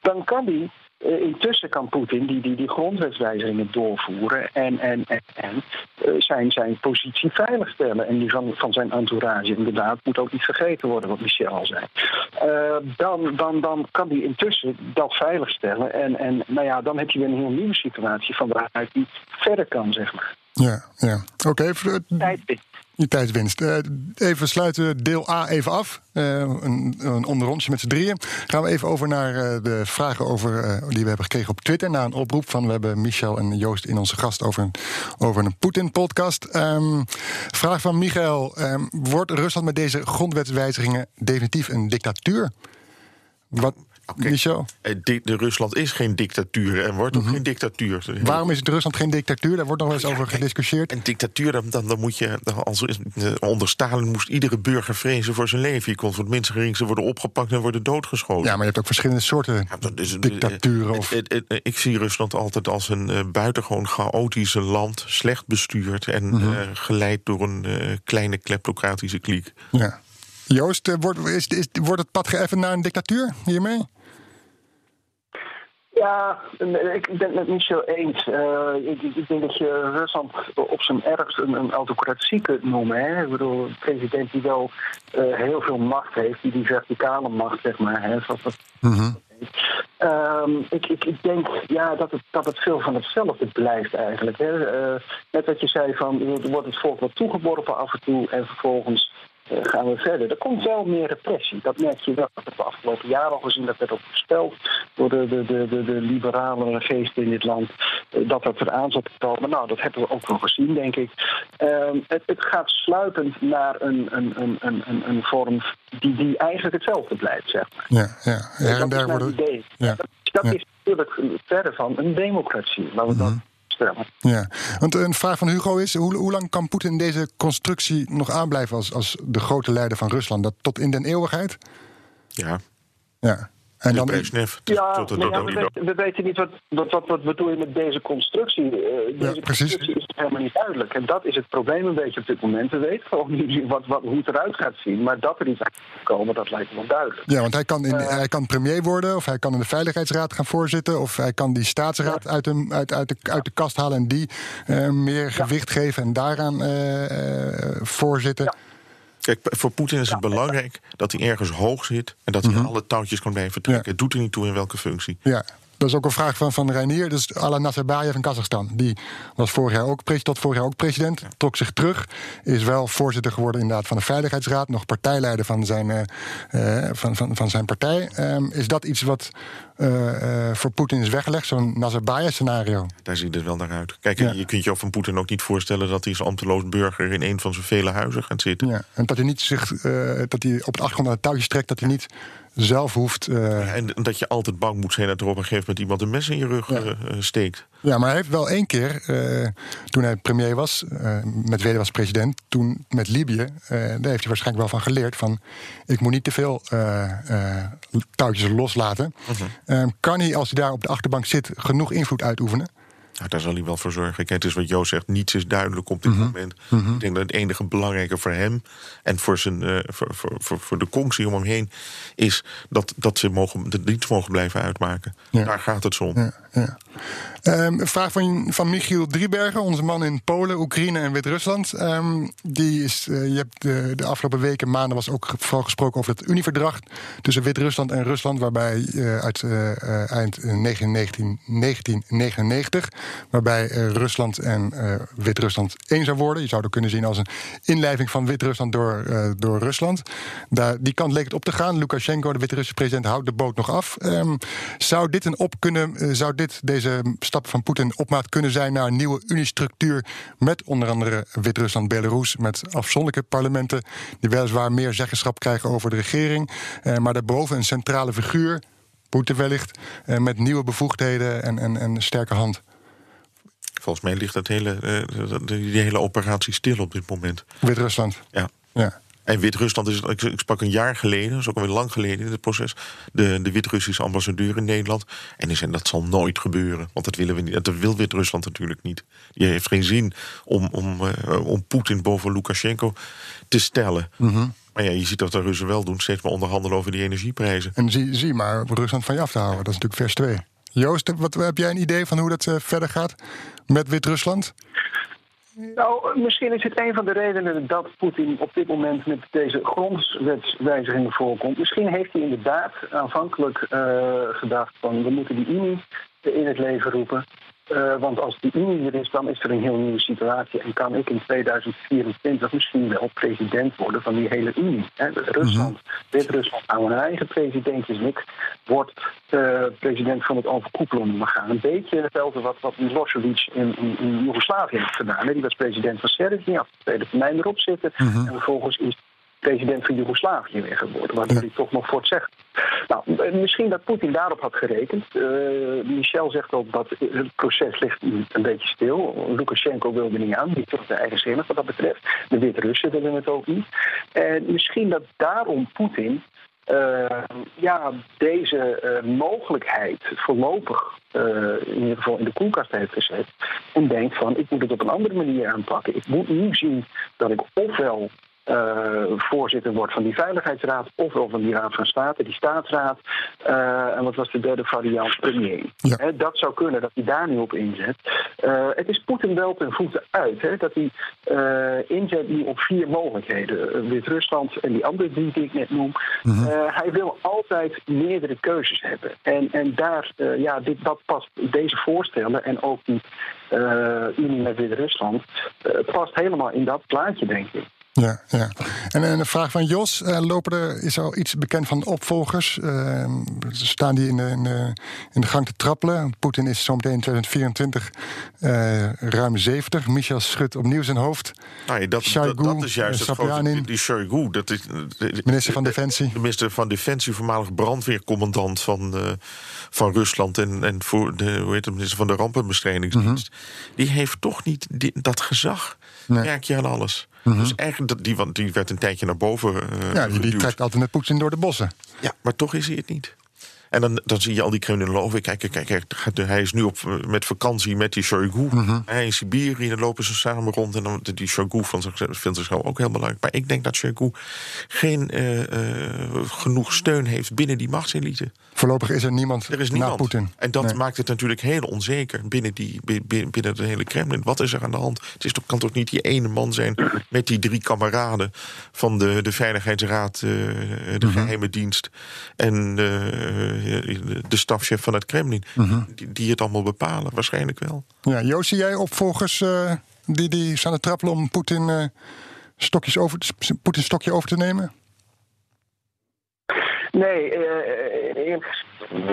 dan kan hij uh, intussen kan Poetin die, die, die grondwetswijzigingen doorvoeren en, en, en, en uh, zijn, zijn positie veiligstellen. En die van, van zijn entourage inderdaad moet ook niet vergeten worden, wat Michel al zei. Uh, dan, dan, dan kan hij intussen dat veiligstellen. En, en nou ja, dan heb je weer een heel nieuwe situatie van waaruit hij verder kan, zeg maar. Ja, ja. oké. Okay. Tijdwinst. Je tijdwinst. Uh, even sluiten deel A even af. Uh, een, een onderrondje met z'n drieën. Gaan we even over naar uh, de vragen over, die we hebben gekregen op Twitter. Na een oproep van we hebben Michel en Joost in onze gast over een, over een Poetin-podcast. Um, vraag van Michael. Um, wordt Rusland met deze grondwetswijzigingen definitief een dictatuur? Wat, Okay. Michel? De, de Rusland is geen dictatuur en wordt ook mm -hmm. geen dictatuur. Waarom is het Rusland geen dictatuur? Daar wordt nog wel eens over gediscussieerd. Een dictatuur, dan, dan, dan moet je. Als, onder Stalin moest iedere burger vrezen voor zijn leven. Je kon voor het minste geringste worden opgepakt en worden doodgeschoten. Ja, maar je hebt ook verschillende soorten ja, dus, dictaturen. Of... Het, het, het, ik zie Rusland altijd als een uh, buitengewoon chaotisch land, slecht bestuurd en mm -hmm. uh, geleid door een uh, kleine kleptocratische kliek. Ja. Joost, wordt, is, is, wordt het pad geëffend naar een dictatuur hiermee? Ja, ik ben het niet zo eens. Uh, ik, ik, denk dat je Rusland op zijn ergst een, een autocratie kunt noemen. Hè? Ik bedoel, een president die wel uh, heel veel macht heeft, die die verticale macht, zeg maar. Hè? Zoals dat mm um, ik, ik, ik, denk ja, dat, het, dat het veel van hetzelfde blijft eigenlijk. Hè? Uh, net wat je zei, van, wordt het volk wat toegeworpen af en toe en vervolgens gaan we verder. Er komt wel meer repressie. Dat merk je wel. Dat hebben we afgelopen jaar al gezien. Dat werd ook gesteld door de, de, de, de, de liberale geesten in dit land. Uh, dat dat eraan zat te komen. Nou, dat hebben we ook wel gezien, denk ik. Uh, het, het, gaat sluipend naar een, een, een, een, een vorm die, die eigenlijk hetzelfde blijft, zeg maar. Ja, ja. Her en daar worden... idee. Ja. Dat, dat ja. is natuurlijk verder van een democratie. Laten we mm -hmm. dat ja, want een vraag van Hugo is: hoe, hoe lang kan Poetin deze constructie nog aanblijven als, als de grote leider van Rusland? Dat tot in den eeuwigheid? Ja. Ja. En dan, Brezhnev, ja, tot, tot, ja we, weten, we, weten, niet wat, wat, wat, wat bedoel je met deze constructie. Uh, deze ja, precies. constructie is helemaal niet duidelijk. En dat is het probleem een beetje op dit moment. We weten gewoon niet wat, wat, hoe het eruit gaat zien. Maar dat er iets uit gaat komen, dat lijkt me wel duidelijk. Ja, want hij kan, in, uh, hij kan premier worden, of hij kan in de Veiligheidsraad gaan voorzitten, of hij kan die staatsraad ja. uit, de, uit, uit, de, uit de kast halen en die uh, meer gewicht geven en daaraan voorzitten. Kijk, voor Poetin is het ja, belangrijk dat hij ergens hoog zit en dat hij mm -hmm. alle touwtjes kan blijven trekken. Ja. Het doet er niet toe in welke functie. Ja. Dat is ook een vraag van, van Reinier. Dus Ala Nazarbayev van Kazachstan. Die was vorig jaar ook, tot vorig jaar ook president. Trok zich terug. Is wel voorzitter geworden inderdaad van de Veiligheidsraad. Nog partijleider van zijn, uh, van, van, van zijn partij. Um, is dat iets wat voor Poetin is weggelegd? Zo'n Nazarbayev-scenario? Daar ziet het wel naar uit. Kijk, ja. je kunt je van Poetin ook niet voorstellen... dat hij als ambteloos burger in een van zijn vele huizen gaat zitten. Ja. En dat hij, niet zich, dat hij op het achtergrond aan het touwtje trekt... dat hij niet zelf hoeft. Uh... En dat je altijd bang moet zijn dat er op een gegeven moment iemand een mes in je rug ja. uh, steekt. Ja, maar hij heeft wel één keer, uh, toen hij premier was, met Weder was president, toen met Libië, daar heeft hij waarschijnlijk wel van geleerd: van ik moet niet te veel touwtjes loslaten. -huh. Kan hij, als hij daar op de achterbank zit, genoeg invloed uitoefenen? Nou, daar zal hij wel voor zorgen. Kijk, het is wat Joost zegt, niets is duidelijk op dit mm -hmm. moment. Mm -hmm. Ik denk dat het enige belangrijke voor hem en voor, zijn, uh, voor, voor, voor, voor, de conctie om hem heen is dat, dat ze mogen, de dienst mogen blijven uitmaken. Ja. Daar gaat het zo om. Ja, ja. Um, een vraag van, van Michiel Driebergen, onze man in Polen, Oekraïne en Wit-Rusland. Um, die is, uh, je hebt de, de, afgelopen weken, maanden was ook vooral gesproken over het Unieverdrag tussen Wit-Rusland en Rusland, waarbij uh, uit eind 19, 1999, waarbij Rusland en Wit-Rusland één zou worden. Je zou het kunnen zien als een inlijving van Wit-Rusland door, door Rusland. Daar, die kant leek het op te gaan. Lukashenko, de Wit-Russische president, houdt de boot nog af. Um, zou dit een op kunnen, zou dit deze stap van Poetin op maat kunnen zijn naar een nieuwe uniestructuur met onder andere Wit-Rusland, Belarus, met afzonderlijke parlementen die weliswaar meer zeggenschap krijgen over de regering, eh, maar daarboven een centrale figuur, Poetin wellicht, eh, met nieuwe bevoegdheden en, en, en sterke hand. Volgens mij ligt dat hele, uh, die hele operatie stil op dit moment. Wit-Rusland. Ja. ja. En Wit-Rusland is, ik, ik sprak een jaar geleden, dat is ook alweer lang geleden in het proces, de, de Wit-Russische ambassadeur in Nederland. En die zei dat zal nooit gebeuren, want dat willen we niet. Dat wil Wit-Rusland natuurlijk niet. Die heeft geen zin om, om, uh, om Poetin boven Lukashenko te stellen. Mm -hmm. Maar ja, je ziet dat de Russen wel doen, steeds maar onderhandelen over die energieprijzen. En zie, zie maar Rusland van je af te houden, dat is natuurlijk vers 2. Joost, wat, heb jij een idee van hoe dat uh, verder gaat met Wit-Rusland? Nou, misschien is het een van de redenen dat Poetin op dit moment met deze grondwetswijzigingen voorkomt. Misschien heeft hij inderdaad aanvankelijk uh, gedacht van we moeten die Unie in het leven roepen. Uh, want als die Unie er is, dan is er een heel nieuwe situatie. En kan ik in 2024 misschien wel president worden van die hele Unie. Hè? Rusland, mm -hmm. Wit-Rusland, aan mijn eigen president is ik, wordt uh, president van het overkoepelende orgaan. Een beetje hetzelfde wat, wat Milosevic in, in, in Joegoslavië heeft gedaan. Hè? Die was president van Servië, had de tweede termijn erop zitten. Mm -hmm. En vervolgens is president van Joegoslavië weer geworden, ja. hij toch nog voor het zegt. Nou, misschien dat Poetin daarop had gerekend. Uh, Michel zegt ook dat het proces ligt een beetje stil. Lukashenko wilde niet aan, die toch de eigenzinnig wat dat betreft. De Wit-Russen willen het ook niet. En misschien dat daarom Poetin uh, ja, deze mogelijkheid voorlopig in ieder geval in de koelkast heeft gezet. En denkt van ik moet het op een andere manier aanpakken. Ik moet nu zien dat ik ofwel eh, voorzitter wordt van die Veiligheidsraad, ofwel van die Raad van State, die staatsraad. Eh, en wat was de derde variant? Premier. Ja. Dat zou kunnen dat hij daar nu op inzet. Eh, het is Poetin wel ten voeten uit dat hij inzet nu op vier mogelijkheden: Wit-Rusland en die andere drie die ik net noem. Eh, hij wil altijd meerdere keuzes hebben. En, en daar, ja, dit, dat past, deze voorstellen en ook die Unie met Wit-Rusland, past helemaal in dat plaatje, denk ik. Ja, ja. En, en een vraag van Jos. Eh, lopen er, is er al iets bekend van opvolgers? Eh, staan die in de, in, de, in de gang te trappelen? Poetin is zometeen in 2024 eh, ruim 70. Michel schudt opnieuw zijn hoofd. Nou, ja, dat, Shoigu, dat, dat is juist het grote, die, Shoigu. Dat is, de- Minister van de- Defensie. De minister van Defensie, voormalig brandweercommandant van, van Rusland... en, en voor de, hoe heet het, minister van de Rampenbestrijdingsdienst. Die heeft toch niet dat gezag, Nee. merk je aan alles. Dus eigenlijk, dat- die, want die werd een tijdje naar boven eh Ja, die, die geduwd. trekt altijd met Poetin door de bossen. Ja, maar toch is hij het niet. En dan, dan zie je al die criminologen. Kijk, kijk, kijk, hij is nu op, met vakantie met die Shoigu. Hij in Siberië, dan lopen ze samen rond. En dan, die Shoigu vindt zichzelf ook heel belangrijk. Maar ik denk dat Shoigu geen eh, eh, genoeg steun heeft binnen die machtselite. Voorlopig is er niemand, Er is na niemand. Poetin. En dat Nee. maakt het natuurlijk heel onzeker binnen, die, bi- bi- binnen het hele Kremlin. Wat is er aan de hand? Het is toch, kan toch niet die ene man zijn met die drie kameraden van de, de Veiligheidsraad, eh, de Mhm. geheime dienst en eh, de stafchef van het Kremlin, Mhm. die, die het allemaal bepalen? Waarschijnlijk wel. Ja, Joost, zie jij opvolgers eh, die, die staan te trappelen om Poetin, eh, stokjes over, Poetin stokje over te nemen? Nee, eh, eerlijk gezegd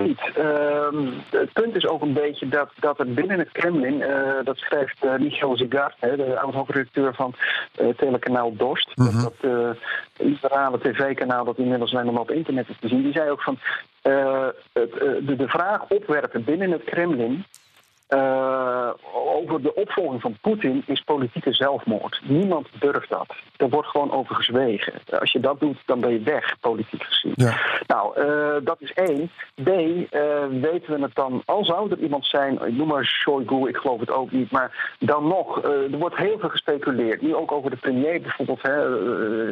niet. Ehm, het punt is ook een beetje dat, dat er binnen het Kremlin, eh, dat schrijft eh, Michel hè, de oud-hoofdredacteur van eh, telekanaal Dorst, dat, dat eh, liberale tv-kanaal dat inmiddels alleen nog maar op internet is te zien, die zei ook van eh, eh, de, de vraag opwerpen binnen het Kremlin eh, over de opvolging van Poetin is politieke zelfmoord. Niemand durft dat. Er wordt gewoon over gezwegen. Als je dat doet, dan ben je weg, politiek gezien. Ja. Nou, eh, dat is één. B, eh, weten we het dan, al zou er iemand zijn, ik noem maar Shoigu, ik geloof het ook niet, maar dan nog, eh, er wordt heel veel gespeculeerd. Nu ook over de premier bijvoorbeeld, hè,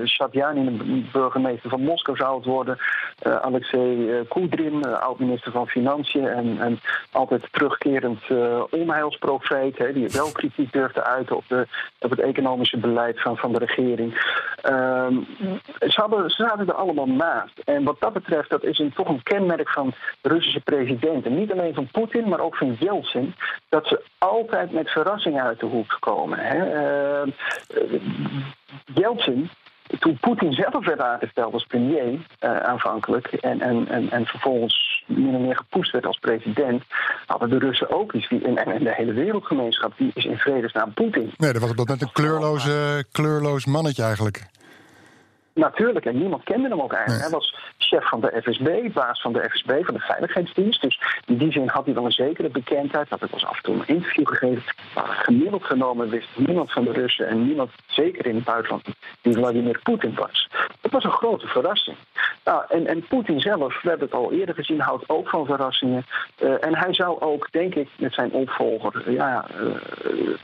Shabyanin, de burgemeester van Moskou zou het worden, eh, Alexei eh, Kudrin, eh, oud-minister van Financiën en, en altijd terugkerend eh, onheilsprofeet, hè, die wel kritiek durft te uiten op, de, het economische beleid van, van de regering. Ehm, ze, hadden, ze zaten er allemaal naast. En wat dat betreft, dat is een, toch een kenmerk van de Russische presidenten. Niet alleen van Poetin, maar ook van Yeltsin. Dat ze altijd met verrassingen uit de hoek komen. Hè. Ehm, eh, Yeltsin, toen Poetin zelf werd aangesteld als premier eh, aanvankelijk en, en, en, en vervolgens min of meer gepoest werd als president, hadden de Russen ook iets. Die, en, de hele wereldgemeenschap die is in vredesnaam Poetin. Nee, dat was dat moment een kleurloze, kleurloos mannetje eigenlijk. Natuurlijk, en niemand kende hem ook eigenlijk. Hij was chef van de FSB, baas van de FSB, van de Veiligheidsdienst. Dus in die zin had hij wel een zekere bekendheid. Had ik was af en toe een interview gegeven. Maar gemiddeld genomen wist niemand van de Russen en niemand, zeker in het buitenland, wie Vladimir Poetin was. Dat was een grote verrassing. Nou, en, en Poetin zelf, we hebben het al eerder gezien, houdt ook van verrassingen. Uh, en hij zou ook, denk ik, met zijn opvolger, ja. Uh,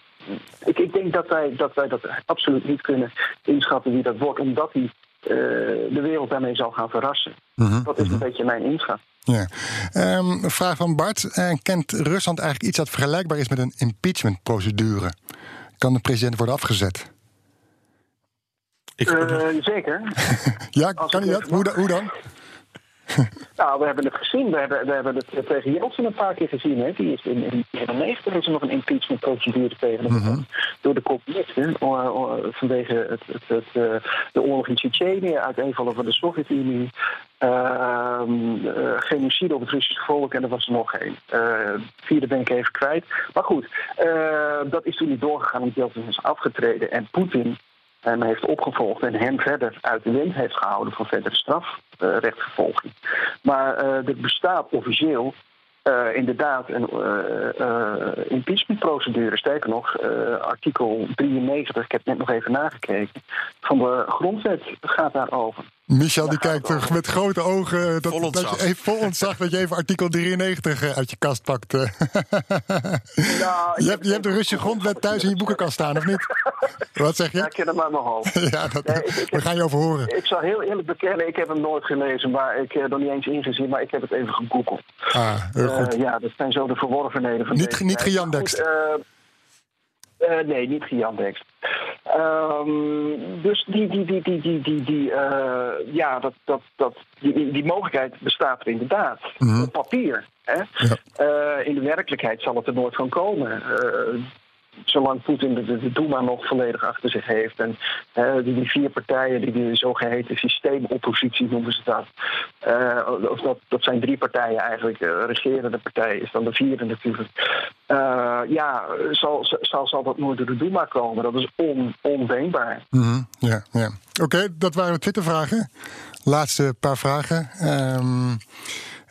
ik, ik, denk dat wij, dat wij dat absoluut niet kunnen inschatten wie dat wordt, omdat hij de wereld daarmee zal gaan verrassen. -hmm, dat is een -hmm. beetje mijn inschat. Ja. Um, een vraag van Bart. Uh, kent Rusland eigenlijk iets dat vergelijkbaar is met een impeachmentprocedure? Kan de president worden afgezet? Ik... Uh, zeker. ja, Als kan hij dat? Hoe, hoe dan? Nou, we hebben het gezien. We hebben, we hebben het tegen Jeltsin een paar keer gezien. Hè. Die is in, in 1990 is er nog een impeachment-procedure tegen hem mm -hmm. door de communisten. Vanwege het, het, het, uh, de oorlog in Tsjetsjenië, uiteenvallen van de Sovjet-Unie. Uh, uh, genocide op het Russische volk en er was er nog. Uh, vierde ben ik even kwijt. Maar goed, dat is toen niet doorgegaan omdat Jeltsin is afgetreden. En Poetin hem heeft opgevolgd en hem verder uit de wind heeft gehouden voor verdere strafrechtvervolging. maar uh, er bestaat officieel uh, inderdaad een uh, impeachmentprocedure. Sterker nog, artikel 93, ik heb net nog even nagekeken, van de grondwet gaat daarover. Michel die kijkt terug met grote ogen. Dat, Vol dat je even vol ontzag dat je even artikel 93 eh, uit je kast pakt. eh. Nou, je, hebt, je hebt de Russische grondwet thuis in je boekenkast staan, of niet? Wat zeg Ja, je? ik ken hem uit mijn hoofd. Ja, dat, Nee, ik- ik- we gaan je over horen. Ik zal heel eerlijk bekennen, ik heb hem nooit gelezen, maar ik heb er niet eens ingezien, maar ik heb het even gegoogeld. Ah, heel goed. Eh, ja, dat zijn zo de verworvenheden van Niet- deze niet eh, eh, nee, niet gejandext. Ehm, dus die, die, die, die, die, die, die, eh, ja, dat, dat, dat, die, die- die mogelijkheid bestaat er inderdaad. Mhm. Op papier. Hè? Eh, in de werkelijkheid zal het er nooit van komen. Eh, zolang Poetin de, de, Duma nog volledig achter zich heeft. En eh, die, die vier partijen, die, die zogeheten systeemoppositie noemen ze dat. Eh, of dat. Dat zijn drie partijen eigenlijk. De regerende partij is dan de vierde natuurlijk. Eh, ja, zal, zal, zal dat nooit door de Duma komen? Dat is on, ondenkbaar. Mhm, ja, ja. Oké, dat waren de Twittervragen. Laatste paar vragen. Ehm,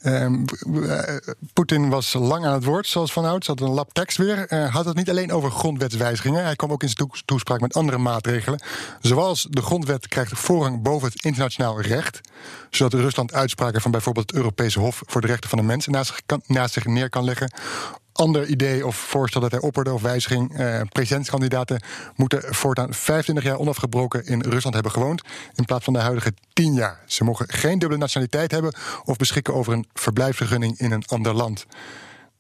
ehm, eh, Poetin was lang aan het woord, zoals van ouds. Had een lap tekst weer. Eh, had het niet alleen over grondwetswijzigingen. Hij kwam ook in zijn toes- toespraak met andere maatregelen. Zoals de grondwet krijgt voorrang boven het internationaal recht. Zodat Rusland uitspraken van bijvoorbeeld het Europese Hof voor de Rechten van de Mens naast naast zich neer kan leggen ander idee of voorstel dat hij opperde of wijziging. Eh, presidentskandidaten moeten voortaan 25 jaar onafgebroken in Rusland hebben gewoond. In plaats van de huidige 10 jaar. Ze mogen geen dubbele nationaliteit hebben of beschikken over een verblijfsvergunning in een ander land.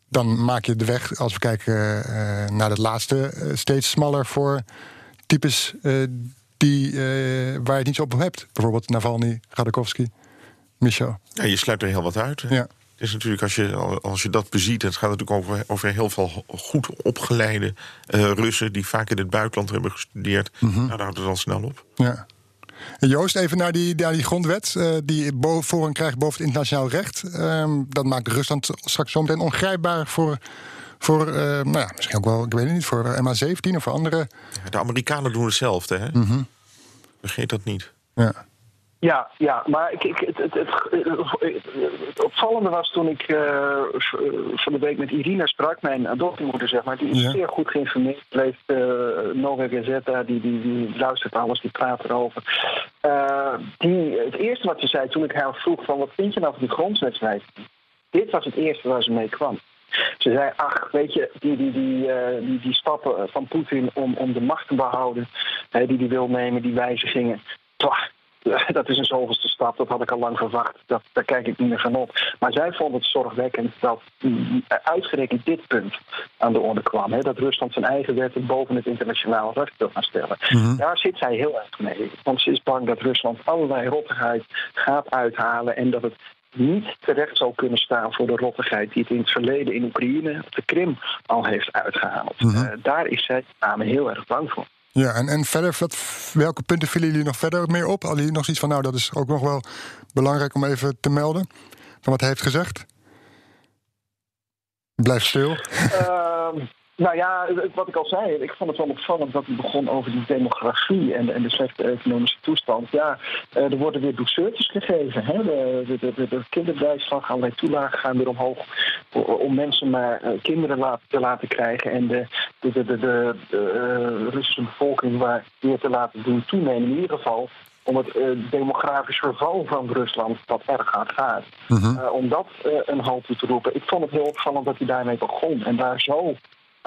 Dan maak je de weg, als we kijken eh, naar het laatste, eh, steeds smaller voor types eh, die, waar je het niet zo op hebt. Bijvoorbeeld Navalny, Radakowski, Michel. Ja, je sluit er heel wat uit. hè. Ja. Het is natuurlijk, als je, als je dat beziet, het gaat natuurlijk over, over heel veel goed opgeleide eh, Russen die vaak in het buitenland hebben gestudeerd. Mhm. Nou, daar houdt het al snel op. Ja. Joost, even naar die, naar die grondwet. eh, die voorrang krijgt boven het internationaal recht. Ehm, dat maakt Rusland straks zometeen ongrijpbaar voor. Voor, eh, nou ja, misschien ook wel, ik weet het niet, voor eh, MH17 of voor andere. Ja, De Amerikanen doen hetzelfde, hè? Mhm. Vergeet dat niet. Ja. Ja, ja, maar ik, ik, het, het, het, het opvallende was toen ik eh, v- van de week met Irina sprak, mijn adoptiemoeder, zeg maar. Die is Ja. zeer goed geïnformeerd, leest uh, Nova Gazeta, die, die, die luistert alles, die praat erover. Eh, die, het eerste wat ze zei toen ik haar vroeg van wat vind je nou van die grondwetswijziging? Dit was het eerste waar ze mee kwam. Ze zei, ach, weet je, die, die, die, eh, die, die stappen van Poetin om, om de macht te behouden, die hij wil nemen, die wijzigingen, twah, dat is een zoveelste stap, dat had ik al lang verwacht. Dat, daar kijk ik niet meer van op. Maar zij vond het zorgwekkend dat mm, uitgerekend dit punt aan de orde kwam. Hè, dat Rusland zijn eigen wetten boven het internationaal recht wil gaan stellen. Daar zit zij heel erg mee. Want ze is bang dat Rusland allerlei rottigheid gaat uithalen en dat het niet terecht zal kunnen staan voor de rottigheid die het in het verleden in Oekraïne op de Krim al heeft uitgehaald. Eh, daar is zij samen heel erg bang voor. Ja, en, en verder, wat, welke punten vielen jullie nog verder meer op? Hadden nog zoiets van, nou, dat is ook nog wel belangrijk om even te melden van wat hij heeft gezegd? Blijf stil. Ehm, nou ja, wat ik al zei, ik vond het wel opvallend dat hij begon over die demografie en, en de slechte economische toestand. Ja, eh, er worden weer douceurtjes gegeven. Hè? De, de, de, de, de kinderbijslag, allerlei toelagen gaan weer omhoog om mensen maar eh, kinderen te laten krijgen en de, de, de, de, eh, Russische bevolking maar weer te laten doen toenemen. In ieder geval om het demografisch verval van Rusland dat erg hard gaat. Eh, om dat een halt toe te roepen. Ik vond het heel opvallend dat hij daarmee begon en daar zo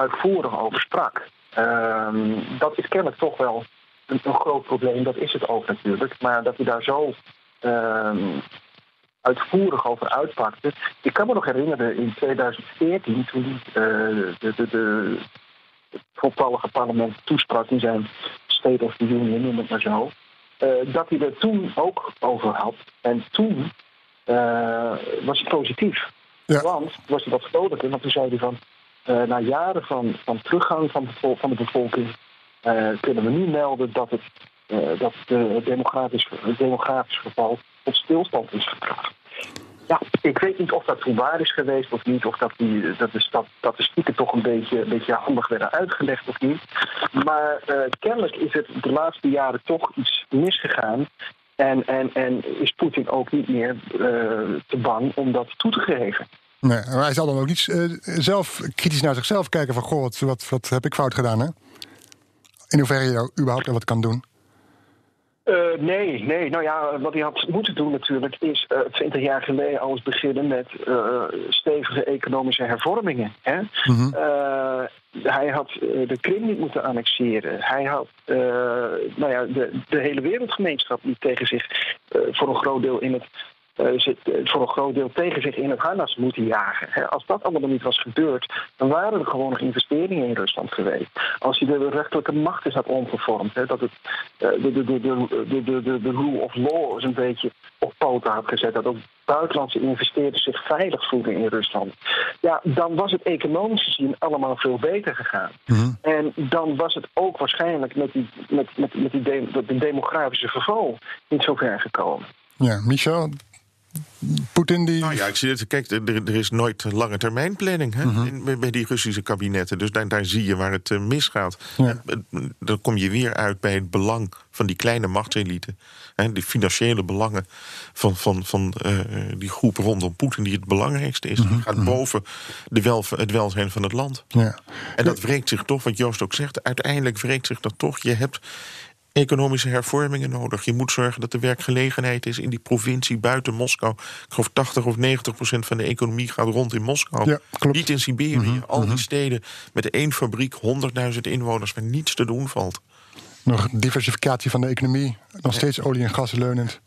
uitvoerig over sprak. Ehm, dat is kennelijk toch wel een, een groot probleem. Dat is het ook natuurlijk. Maar dat hij daar zo ehm, uitvoerig over uitpakte. Ik kan me nog herinneren in 2014, toen hij eh, de, de, de, het voltallige parlement toesprak in zijn State of the Union, noem het maar zo. eh, dat hij er toen ook over had. En toen eh, was hij positief. Ja. Want was hij wat vrolijker, want toen zei hij van... eh, na jaren van, van teruggang van, van de bevolking... eh, kunnen we nu melden dat het, eh, dat de demografisch, het demografisch geval tot stilstand is gebracht. Ja, ik weet niet of dat toen waar is geweest of niet. Of dat, die, dat de sta- statistieken toch een beetje, een handig werden uitgelegd of niet. Maar kennelijk is het de laatste jaren toch iets misgegaan. En, en, en is Poetin ook niet meer te bang om dat toe te geven. Nee, maar hij zal dan ook niet eh, zelf kritisch naar zichzelf kijken van... goh, wat, wat, wat heb ik fout gedaan, hè? In hoeverre je nou überhaupt wat kan doen. Uh, nee, nee. Nou ja, wat hij had moeten doen natuurlijk is uh, 20 jaar geleden al eens beginnen met uh, stevige economische hervormingen. Hè? Mm -hmm. hij had de Krim niet moeten annexeren. Hij had nou ja, de, de hele wereldgemeenschap niet tegen zich voor een groot deel in het uh, zit, voor een groot deel tegen zich in het harnas moeten jagen. als dat allemaal niet was gebeurd, dan waren er gewoon nog investeringen in Rusland geweest. Als je de rechterlijke macht is had omgevormd, dat het uh, de, de, de, de, de, de, rule of law eens een beetje op poten had gezet, dat ook buitenlandse investeerders zich veilig voelen in Rusland, ja, dan was het economisch gezien allemaal veel beter gegaan. Mm -hmm. En dan was het ook waarschijnlijk met die, met, met, met die de, de demografische verval niet zo ver gekomen. Ja, Michel, Poetin die. Nou ja, ik zie het. Kijk, er, er is nooit lange termijn planning hè, uh-huh. in, bij die Russische kabinetten. Dus daar, daar zie je waar het uh, misgaat. Ja. En, dan kom je weer uit bij het belang van die kleine machtselite. Hè, de financiële belangen van, van, van uh, die groep rondom Poetin, die het belangrijkste is. Uh-huh. Die gaat boven de wel, het welzijn van het land. Ja. En dat wreekt zich toch, wat Joost ook zegt, uiteindelijk wreekt zich dat toch. Je hebt economische hervormingen nodig. Je moet zorgen dat er werkgelegenheid is in die provincie buiten Moskou. Ik geloof 80 of 90 procent van de economie gaat rond in Moskou. Ja, klopt. Niet in Siberië. Mm -hmm, Al die mm -hmm. steden met één fabriek, 100.000 inwoners waar niets te doen valt. Nog diversificatie van de economie. Nog steeds olie en gas leunend.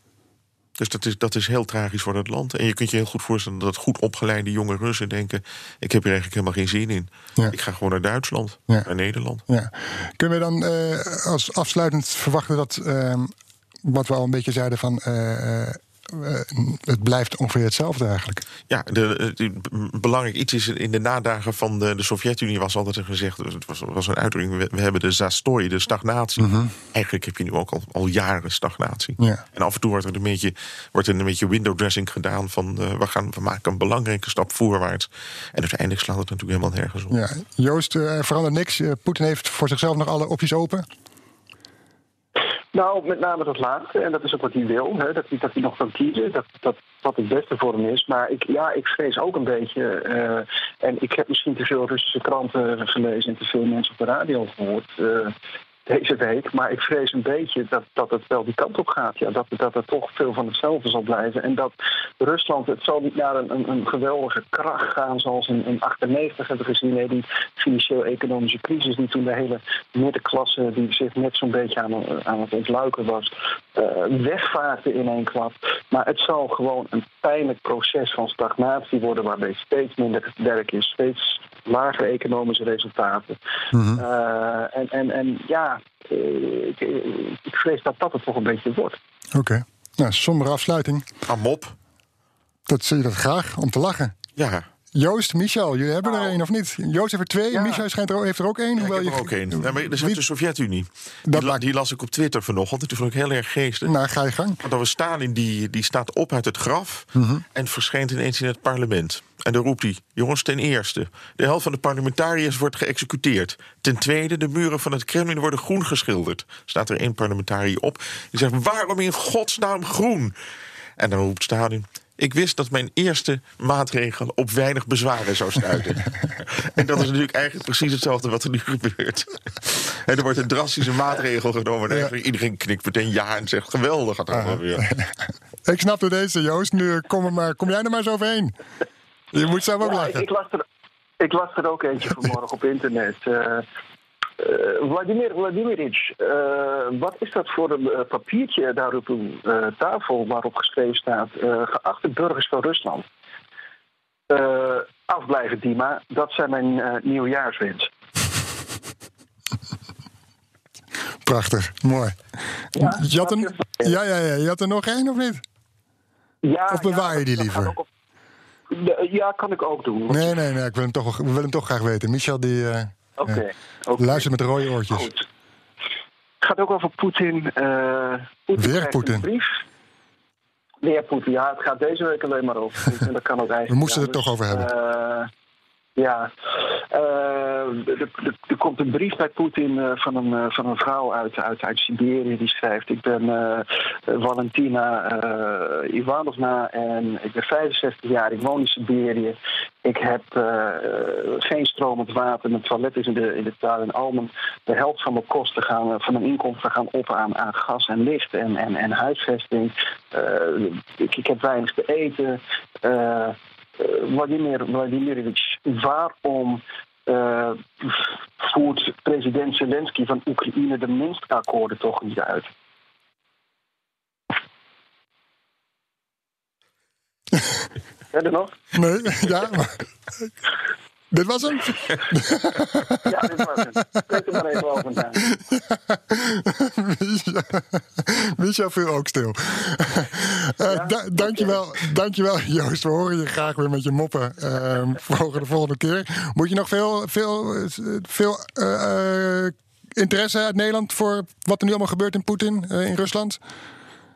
Dus dat is, dat is heel tragisch voor het land. En je kunt je heel goed voorstellen dat goed opgeleide jonge Russen denken: ik heb hier eigenlijk helemaal geen zin in. Ja. Ik ga gewoon naar Duitsland, ja. naar Nederland. Ja. Kunnen we dan uh, als afsluitend verwachten dat, uh, wat we al een beetje zeiden van. Uh, uh, het blijft ongeveer hetzelfde eigenlijk. Ja, de, de, belangrijk iets is in de nadagen van de, de Sovjet-Unie was altijd gezegd, het was, was een uitdrukking, we, we hebben de zastoi, de stagnatie. Mhm. Eigenlijk heb je nu ook al, al jaren stagnatie. Ja. En af en toe wordt er een beetje, wordt er een beetje window dressing gedaan van uh, we, gaan, we maken een belangrijke stap voorwaarts. En uiteindelijk slaat het natuurlijk helemaal nergens op. Ja. Joost, uh, er verandert niks. Poetin heeft voor zichzelf nog alle opties open. Nou, met name dat laatste. En dat is ook wat hij wil. Hè, dat, hij, dat hij nog kan kiezen. Dat, dat dat het beste voor hem is. Maar ik, ja, ik vrees ook een beetje. Uh, en ik heb misschien te veel Russische kranten gelezen en te veel mensen op de radio gehoord. Uh, deze week. Maar ik vrees een beetje dat, dat het wel die kant op gaat. Ja, dat, dat het toch veel van hetzelfde zal blijven. En dat Rusland, het zal niet naar een, een, een geweldige kracht gaan zoals in, in 98 hebben we gezien. Die financieel-economische crisis die toen de hele middenklasse, die zich net zo'n beetje aan, aan het ontluiken was, uh, in één klap. Maar het zal gewoon een pijnlijk proces van stagnatie worden waarbij steeds minder werk is, steeds lagere economische resultaten. Mm-hmm. Uh, en, en, en ja, ik, ik, vrees dat dat het toch een beetje wordt. Oké. Okay. Nou, sombere afsluiting. Amop. Dat zie je dat graag, om te lachen. Ja. Joost, Michel, jullie hebben er één of niet? Joost heeft er twee, ja. Michel schijnt er, heeft er ook één. Ja, ik heb je... er ook één. Ja, maar er zit de Sovjet-Unie. Die, la, die, las ik op Twitter vanochtend. Dat vond ik heel erg geestig. Nou, ga je gang. Want we Stalin, die, die staat op uit het graf... Mm-hmm. en verschijnt ineens in het parlement. En dan roept hij, jongens, ten eerste... de helft van de parlementariërs wordt geëxecuteerd. Ten tweede, de muren van het Kremlin worden groen geschilderd. Staat er één parlementariër op. Die zegt, waarom in godsnaam groen? En dan roept Stalin... Ik wist dat mijn eerste maatregel op weinig bezwaren zou stuiten. en dat is natuurlijk eigenlijk precies hetzelfde wat er nu gebeurt. en er wordt een drastische maatregel genomen. En ja. iedereen knikt meteen ja en zegt geweldig gaat allemaal weer. ik snap het deze, Joost. Nu kom, maar, kom jij er maar eens overheen. Je moet zelf ook ja, lachen. Ik las, er, ik las er ook eentje vanmorgen op internet. Uh, Vladimir Vladimirovich, uh, wat is dat voor een uh, papiertje daar op uw tafel waarop geschreven staat: geachte burgers van Rusland, afblijven Dima, dat zijn mijn nieuwjaarswens. Prachtig, mooi. Ja, je, had er, ja, ja, ja, je had er nog één of niet? Ja, of bewaar je die liever? Ja, kan ik ook doen. Nee, nee, nee, ik wil hem toch, we willen hem toch graag weten. Michel, die. Oké. Okay, ja. okay. Luister met rode oortjes. Goed. Het gaat ook over Poetin. Uh, Poetin Weer Poetin. brief. Weer Poetin. Ja, het gaat deze week alleen maar over. Dat kan ook eigenlijk. We moesten ja, het dus, toch over hebben. Ja, uh, er, komt een brief bij Poetin uh, van, een, uh, van een vrouw uit, uit, uit Siberië die schrijft: Ik ben Valentina Ivanovna en ik ben 65 jaar, ik woon in Siberië. Ik heb geen stromend water, mijn toilet is in de, in de tuin en al mijn, de helft van mijn kosten gaan, van mijn inkomsten gaan op aan, aan gas en licht en, en, en huisvesting. Ik, ik, heb weinig te eten. Vladimir Vladimirovich, waarom uh, voert president Zelensky van Oekraïne de Minsk-akkoorden toch niet uit? Verder nog? Nee, ja. Maar... Dit was hem? ja, dit was hem. Spreek er maar even over na. Micha viel ook stil. Uh, ja? da dankjewel, dankjewel, Joost. We horen je graag weer met je moppen uh, voor de volgende keer. Moet je nog veel, veel, veel uh, interesse uit Nederland voor wat er nu allemaal gebeurt in Poetin, in Rusland?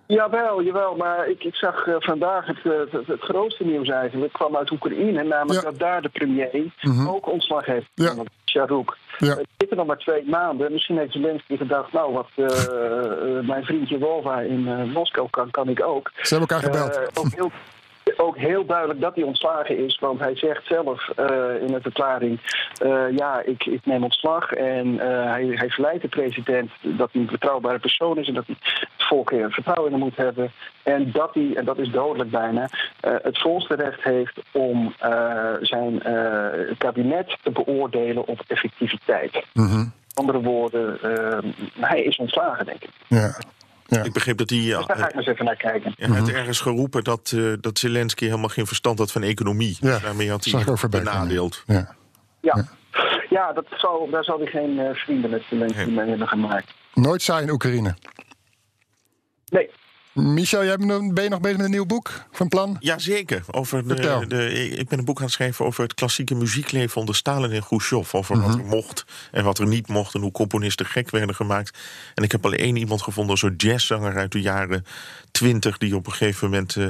Jawel, jawel. Maar ik, ik zag uh, vandaag het, het, het, grootste nieuws eigenlijk. kwam uit Oekraïne. Namelijk ja. dat daar de premier -hmm. ook ontslag heeft. Ja. Sharouk. Ja. Het zitten nog maar twee maanden. Misschien heeft Zelensky gedacht... nou, wat uh, mijn vriendje Wolva in Moskou kan, kan ik ook. Ze hebben elkaar gebeld. ook heel ook heel duidelijk dat hij ontslagen is. Want hij zegt zelf uh, in een verklaring: uh, ja, ik, ik, neem ontslag. En uh, hij, hij verleidt de president dat hij een betrouwbare persoon is en dat hij het volk vertrouwen in moet hebben. En dat hij, en dat is dodelijk bijna, het volste recht heeft om zijn kabinet te beoordelen op effectiviteit. Mm -hmm. Andere woorden, hij is ontslagen, denk ik. Ja. Ja. Ik begreep dat hij. Ja, dus daar ga ik eens even naar kijken. Hij had ergens geroepen dat, uh, dat Zelensky helemaal geen verstand had van economie. Ja, Daarmee had hij benadeeld. Ja. Ja. Ja, dat zou, daar zou hij geen uh, vrienden met Zelensky nee. mee hebben gemaakt. Nooit saai in Oekraïne. Nee. Michel, jij ben je nog bezig met een nieuw boek van plan? Jazeker. Over de, de, ik ben een boek aan het schrijven over het klassieke muziekleven onder Stalin en Khrushchev. Over mm -hmm. wat er mocht en wat er niet mocht en hoe componisten gek werden gemaakt. En ik heb alleen één iemand gevonden, een soort jazzzanger uit de jaren twintig... die op een gegeven moment uh,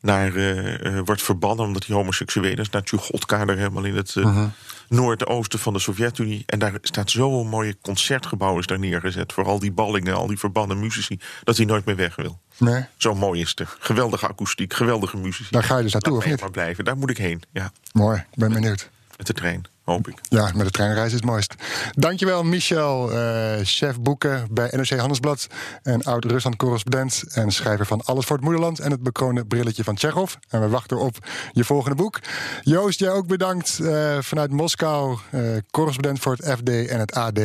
naar, uh, wordt verbannen omdat hij homoseksueel is. Naar Tjugodka, daar helemaal in het mm -hmm. noordoosten van de Sovjet-Unie. En daar staat zo'n mooie concertgebouw is daar neergezet... voor al die ballingen, al die verbannen muzici... dat hij nooit meer weg wil. Nee. Zo mooi is het. Geweldige akoestiek, geweldige muziek. Daar ga je dus naartoe, of niet? Maar blijven. Daar moet ik heen, ja. Mooi, ik ben benieuwd. Met de trein, hoop ik. Ja, met de treinreis is het mooist. Dankjewel, Michel, uh, chef boeken bij NRC Handelsblad... en oud-Rusland-correspondent en schrijver van Alles voor het Moederland... en het bekroonde brilletje van Tsjechov. En we wachten op je volgende boek. Joost, jij ook bedankt uh, vanuit Moskou. Uh, correspondent voor het FD en het AD.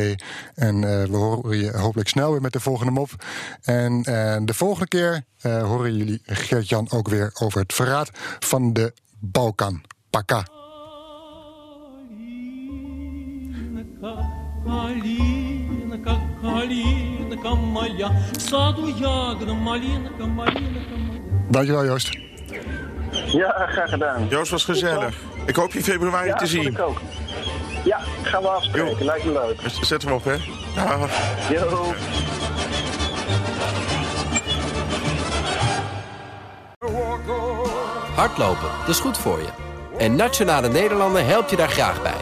En we horen je hopelijk snel weer met de volgende mop. En de volgende keer horen jullie Gert-Jan ook weer over het verraad van de Balkan. Paka. Калинка, калинка моя, в саду ягода, малинка, малинка моя. Dankjewel, Joost. Ja, graag gedaan. Joost was gezellig. Ik hoop je februari ja, te zien. Ik ook. Ja, gaan we afspreken. Jo. Lijkt me leuk. Zet hem op, hè? Ja. Yo. Hardlopen, dat is goed voor je. En Nationale Nederlanden helpt je daar graag bij.